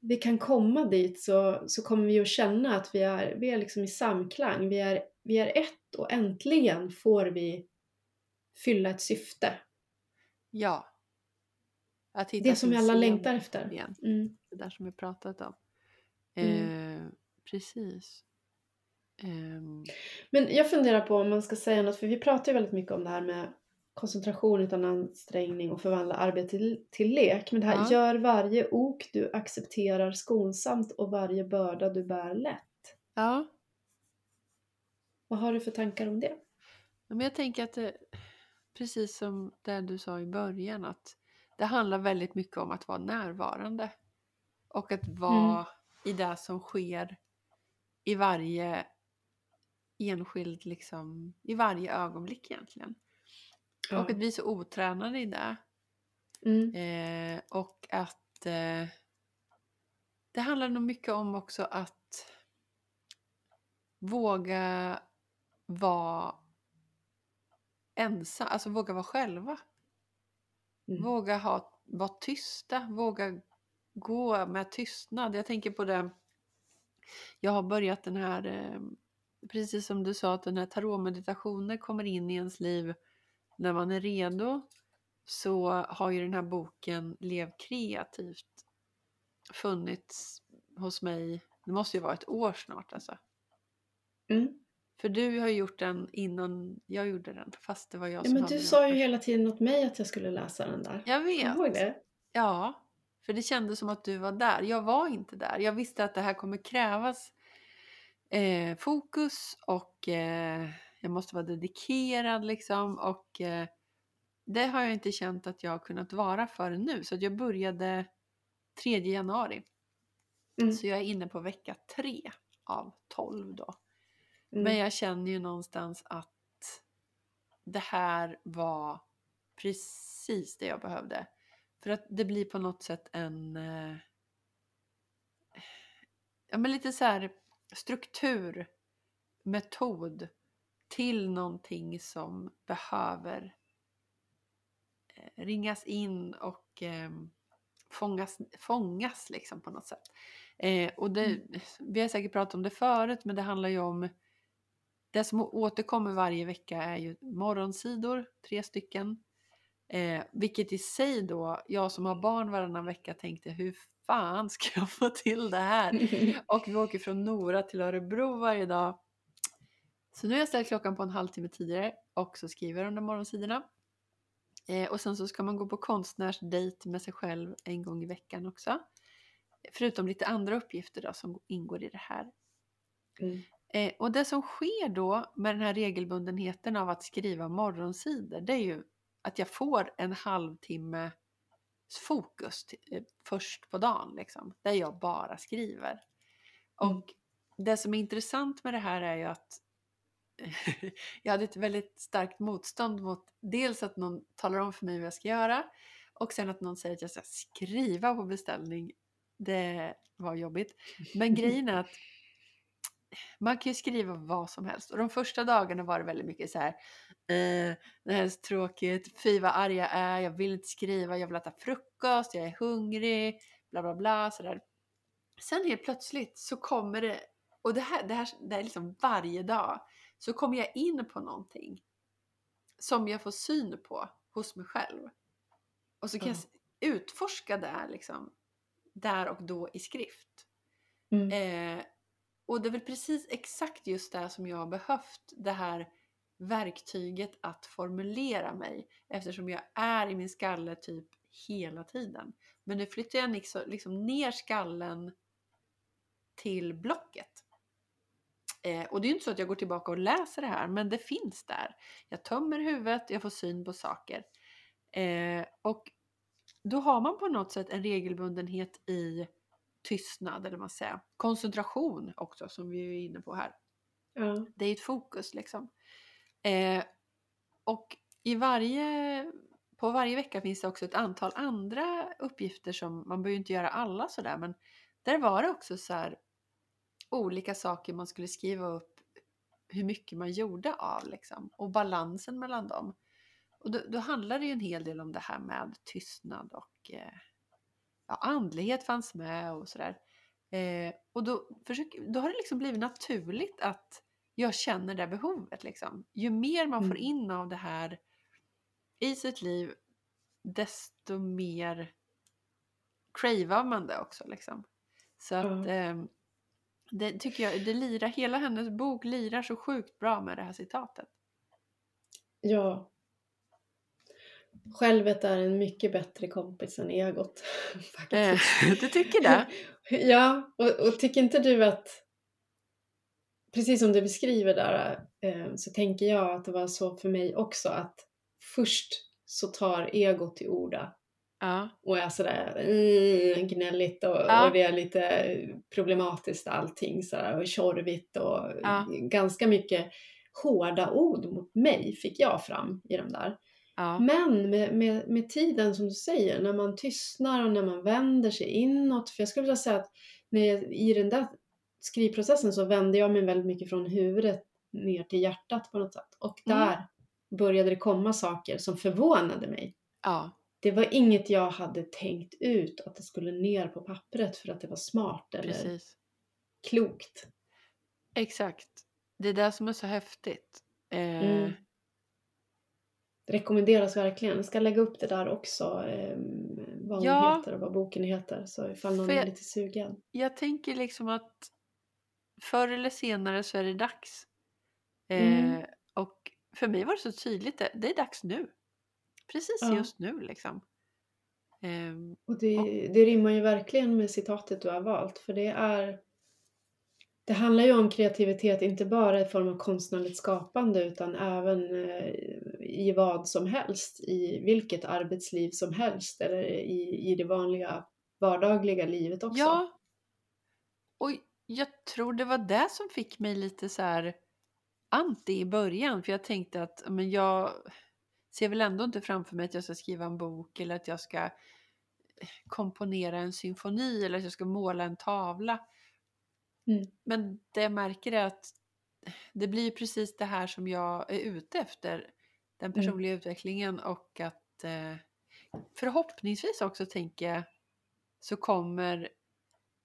S2: Vi kan komma dit så, så kommer vi att känna att vi är, vi är liksom i samklang. Vi är, vi är ett och äntligen får vi fylla ett syfte.
S1: ja.
S2: Det som vi alla längtar efter.
S1: Igen.
S2: Mm.
S1: Det där som vi pratat om.
S2: Mm.
S1: Eh, precis. Ehm,
S2: Men jag funderar på om man ska säga något, för vi pratar ju väldigt mycket om det här med koncentration utan ansträngning och förvandla arbete till, till lek. Men det här,
S1: Ja.
S2: gör varje ok du accepterar skonsamt och varje börda du bär lätt.
S1: ja,
S2: Vad har du för tankar om det?
S1: men jag tänker att det, precis som det du sa i början att det handlar väldigt mycket om att vara närvarande. Och att vara i det som sker i varje enskild, liksom, i varje ögonblick egentligen.
S2: Ja.
S1: Och att vi är så otränade i det.
S2: Mm.
S1: Eh, och att eh, det handlar nog mycket om också att våga vara ensam, alltså våga vara själva.
S2: Mm.
S1: Våga ha, vara tysta, våga gå med tystnad. Jag tänker på det, jag har börjat den här, eh, precis som du sa, att den här tarotmeditationen kommer in i ens liv när man är redo. Så har ju den här boken Lev kreativt funnits hos mig, det måste ju vara ett år snart alltså.
S2: Mm.
S1: För du har ju gjort den innan jag gjorde den, fast det var jag
S2: Ja,
S1: som
S2: men
S1: hade
S2: du
S1: den
S2: sa ju hela tiden åt mig att jag skulle läsa den där.
S1: Jag
S2: Kommer
S1: vet.
S2: ihåg det?
S1: Ja, för det kändes som att du var där. Jag var inte där. Jag visste att det här kommer krävas eh, fokus och eh, jag måste vara dedikerad liksom. Och eh, det har jag inte känt att jag har kunnat vara förrän nu. Så jag började 3 januari.
S2: Mm.
S1: Så jag är inne på vecka 3 av 12 då.
S2: Mm.
S1: Men jag känner ju någonstans att det här var precis det jag behövde. För att det blir på något sätt en... Eh, ja men lite så här struktur, metod till någonting som behöver eh, ringas in och eh, fångas, fångas liksom på något sätt. Eh, och det, vi har säkert pratat om det förut men det handlar ju om det som återkommer varje vecka är ju morgonsidor, tre stycken. Eh, vilket i sig då, jag som har barn varannan vecka tänkte hur fan ska jag få till det här? Och vi åker från Nora till Örebro varje dag. Så nu har jag ställt klockan på en halvtimme tidigare och så skriver jag de där morgonsidorna. Eh, och sen så ska man gå på konstnärsdejt med sig själv en gång i veckan också. Förutom lite andra uppgifter då som ingår i det här.
S2: Mm.
S1: Eh, och det som sker då med den här regelbundenheten av att skriva morgonsidor det är ju att jag får en halvtimme fokus eh, först på dagen liksom, där jag bara skriver. Och
S2: Mm.
S1: det som är intressant med det här är ju att jag hade ett väldigt starkt motstånd mot dels att någon talar om för mig vad jag ska göra och sen att någon säger att jag ska skriva på beställning. Det var jobbigt. Men grejen är att man kan ju skriva vad som helst. Och de första dagarna var det väldigt mycket så här. Eh, det här är så tråkigt. Fy vad arg jag är. Jag vill inte skriva. Jag vill äta frukost. Jag är hungrig. Bla bla bla. Sådär. Sen helt plötsligt så kommer det. Och det här, det här det är liksom varje dag. Så kommer jag in på någonting. Som jag får syn på hos mig själv. Och så kan
S2: Ja.
S1: jag utforska det liksom. Där och då i skrift.
S2: Mm.
S1: Eh, och det är väl precis exakt just det som jag har behövt. Det här verktyget att formulera mig. Eftersom jag är i min skalle typ hela tiden. Men nu flyttar jag liksom, liksom ner skallen till blocket. Eh, och det är ju inte så att jag går tillbaka och läser det här, men det finns där. Jag tömmer huvudet, jag får syn på saker. Eh, och då har man på något sätt en regelbundenhet i tystnad, eller vad man säger. Koncentration också, som vi är inne på här.
S2: Ja.
S1: Det är ett fokus liksom. Eh, och i varje, på varje vecka finns det också ett antal andra uppgifter som, man behöver inte göra alla sådär, men där var det också så här olika saker man skulle skriva upp hur mycket man gjorde av liksom, och balansen mellan dem. Och då, då handlar det ju en hel del om det här med tystnad och eh, ja, andlighet fanns med och sådär. Eh, och då, försök, då har det liksom blivit naturligt att jag känner det behovet. Liksom. Ju mer man får
S2: Mm.
S1: in av det här i sitt liv, desto mer cravar man det också. Liksom. Så att
S2: Ja.
S1: eh, det tycker jag, det lirar, hela hennes bok lirar så sjukt bra med det här citatet.
S2: ja. Självet är en mycket bättre kompis än egot.
S1: Eh,
S2: faktiskt.
S1: du tycker det?
S2: Ja, och, och tycker inte du att precis som du beskriver där eh, så tänker jag att det var så för mig också att först så tar egot till orda
S1: Ja.
S2: och är sådär mm, gnälligt och,
S1: Ja.
S2: och det är lite problematiskt allting sådär och tjorvigt och
S1: Ja.
S2: ganska mycket hårda ord mot mig fick jag fram i de där.
S1: Ja.
S2: Men med, med, med tiden som du säger, när man tystnar och när man vänder sig inåt. För jag skulle vilja säga att när jag, i den där skrivprocessen så vände jag mig väldigt mycket från huvudet ner till hjärtat på något sätt. Och
S1: Mm.
S2: där började det komma saker som förvånade mig.
S1: ja.
S2: Det var inget jag hade tänkt ut att det skulle ner på pappret för att det var smart eller
S1: Precis.
S2: klokt.
S1: Exakt. Det är det som är så häftigt. Eh,
S2: Mm. Det rekommenderas verkligen. Jag ska lägga upp det där också. Eh, vad hon
S1: Ja.
S2: heter och vad boken heter. Så ifall någon
S1: För
S2: är
S1: jag-
S2: lite sugen.
S1: Jag tänker liksom att förr eller senare så är det dags. Eh,
S2: Mm.
S1: Och för mig var det så tydligt, det, det är dags nu. Precis
S2: Ja.
S1: just nu liksom. Ehm,
S2: Och det, det rimmar ju verkligen med citatet du har valt. För det är... Det handlar ju om kreativitet, inte bara i form av konstnärligt skapande utan även eh, i vad som helst. I vilket arbetsliv som helst eller i, i det vanliga vardagliga livet också.
S1: Ja. Och jag tror det var det som fick mig lite så här anti i början. För jag tänkte att men jag ser väl ändå inte framför mig att jag ska skriva en bok eller att jag ska eh, komponera en symfoni eller att jag ska måla en tavla.
S2: Mm.
S1: Men det jag märker är att det blir precis det här som jag är ute efter. Den
S2: Mm.
S1: personliga utvecklingen och att eh, förhoppningsvis också tänker jag så kommer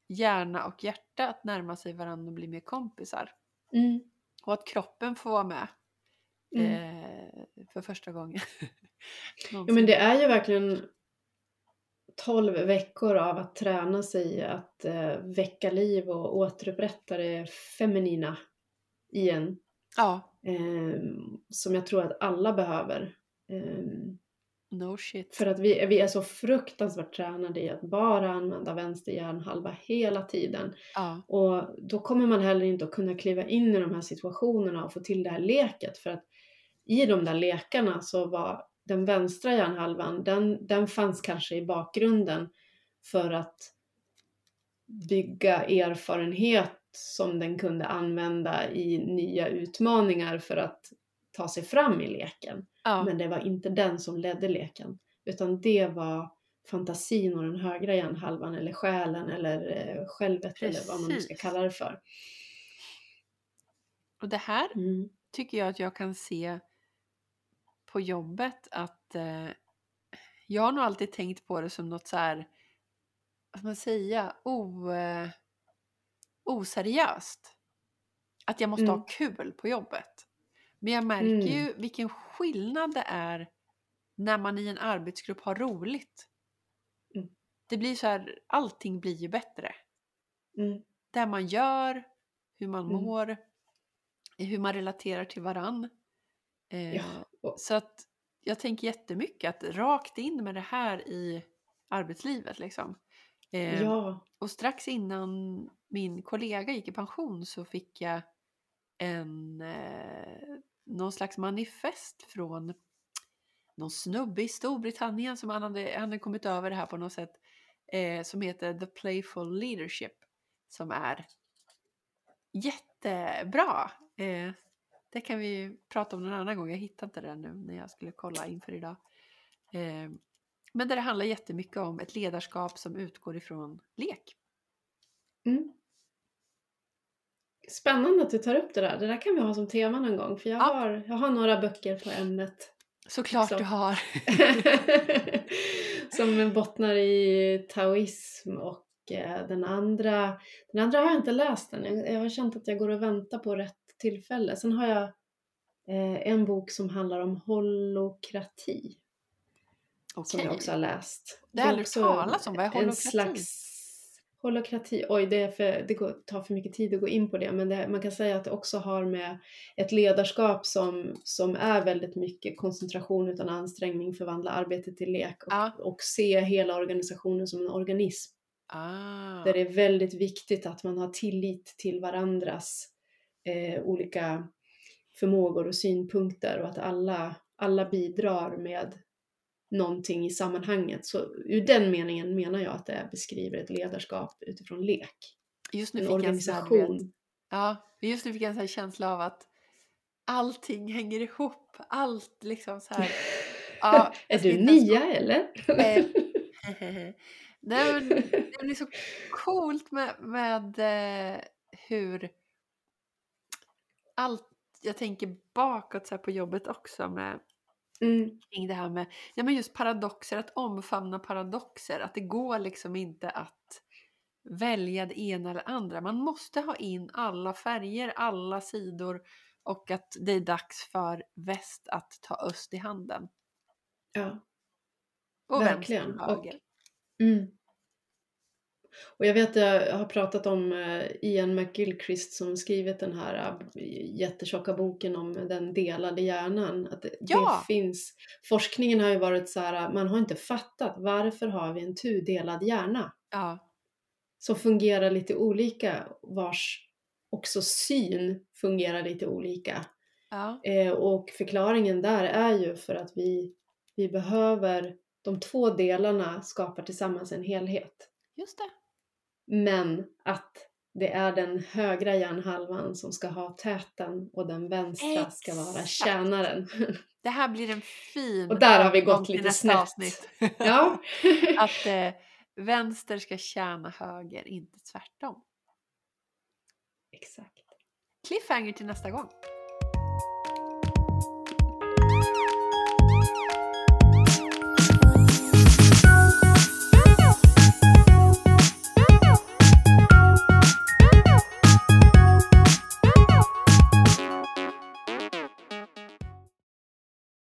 S1: hjärna och hjärta att närma sig varandra och bli mer kompisar.
S2: Mm.
S1: Och att kroppen får vara med
S2: Mm.
S1: eh, för första gången.
S2: Ja,
S1: Någonsin.
S2: men det är ju verkligen 12 veckor av att träna sig att eh, väcka liv och återupprätta det feminina i en.
S1: Ja,
S2: Eh, som jag tror att alla behöver. Eh,
S1: no shit.
S2: för att vi, vi är så fruktansvärt tränade i att bara använda vänster hjärnhalva hela tiden.
S1: Ja,
S2: Och då kommer man heller inte att kunna kliva in i de här situationerna och få till det här leket. För att i de där lekarna så var den vänstra hjärnhalvan, den, den fanns kanske i bakgrunden för att bygga erfarenhet som den kunde använda i nya utmaningar för att ta sig fram i leken.
S1: ja,
S2: Men det var inte den som ledde leken. Utan det var fantasin och den högra hjärnhalvan eller själen eller eh, självet eller vad man nu ska
S1: Precis.
S2: kalla det för.
S1: Och det här
S2: Mm.
S1: tycker jag att jag kan se på jobbet att eh, jag har nog alltid tänkt på det som något så här, vad ska man säga, o, eh, oseriöst. Att jag måste ha
S2: Mm.
S1: kul på jobbet. Men jag märker
S2: Mm.
S1: ju vilken skillnad det är när man i en arbetsgrupp har roligt.
S2: Mm.
S1: Det blir så här, allting blir ju bättre.
S2: Mm.
S1: Det man gör, hur man
S2: Mm.
S1: mår, hur man relaterar till varann. Eh,
S2: Ja.
S1: Så att jag tänker jättemycket att rakt in med det här i arbetslivet liksom. Eh,
S2: Ja.
S1: Och strax innan min kollega gick i pension så fick jag en, eh, någon slags manifest från någon snubbe i Storbritannien som han hade, han hade kommit över det här på något sätt. Eh, som heter The Playful Leadership. Som är jättebra. Eh, det kan vi prata om någon annan gång. Jag hittade inte det nu när jag skulle kolla inför idag. Eh, men där det handlar jättemycket om ett ledarskap som utgår ifrån lek.
S2: Mm. Spännande att du tar upp det där. Det där kan vi ha som tema någon gång. För jag,
S1: Ja.
S2: har, jag har några böcker på ämnet.
S1: Såklart
S2: Så.
S1: du har.
S2: som bottnar i taoism och eh, den andra, den andra har jag inte läst än. Jag, jag har känt att jag går och väntar på rätt tillfälle. Sen har jag eh, en bok som handlar om holokrati som
S1: Okej.
S2: jag också har läst.
S1: Det har jag talas om. Vad är
S2: En
S1: holokrati?
S2: slags holokrati. Oj, det, är för, det går, tar för mycket tid att gå in på det. Men det, man kan säga att det också har med ett ledarskap som, som är väldigt mycket koncentration utan ansträngning, förvandla arbetet till lek och,
S1: Ja.
S2: och se hela organisationen som en organism.
S1: Ah.
S2: Där det är väldigt viktigt att man har tillit till varandras eh, olika förmågor och synpunkter och att alla, alla bidrar med någonting i sammanhanget. Så ur den meningen menar jag att det beskriver ett ledarskap utifrån lek.
S1: Just nu
S2: En
S1: fick jag en
S2: organisation.
S1: Ja, just nu fick jag en känsla av att allting hänger ihop. Allt liksom så här. Ja,
S2: är du nia eller?
S1: Nej men det blir så coolt med, med eh, hur allt, jag tänker bakåt så på jobbet också med
S2: mm,
S1: kring det här med ja, men just paradoxer, att omfamna paradoxer. Att det går liksom inte att välja det ena eller andra. Man måste ha in alla färger, alla sidor och att det är dags för väst att ta öst i handen.
S2: ja.
S1: Och
S2: Verkligen. Och-. Mm. Och jag vet jag har pratat om eh, Ian McGilchrist som skrivit den här eh, jättetjocka boken om den delade hjärnan. Att det,
S1: Ja!
S2: det finns, forskningen har ju varit så här, man har inte fattat varför har vi en tudelad hjärna
S1: Ja,
S2: som fungerar lite olika, vars också syn fungerar lite olika.
S1: ja,
S2: Eh, och förklaringen där är ju för att vi, vi behöver, de två delarna skapar tillsammans en helhet.
S1: just det.
S2: Men att det är den högra hjärnhalvan som ska ha täten och den vänstra ska vara
S1: Exakt.
S2: tjänaren.
S1: Det här blir en fin
S2: Och där har vi gått lite snett. ja.
S1: Att eh, vänster ska tjäna höger, inte tvärtom.
S2: Exakt.
S1: Cliffhanger till nästa gång.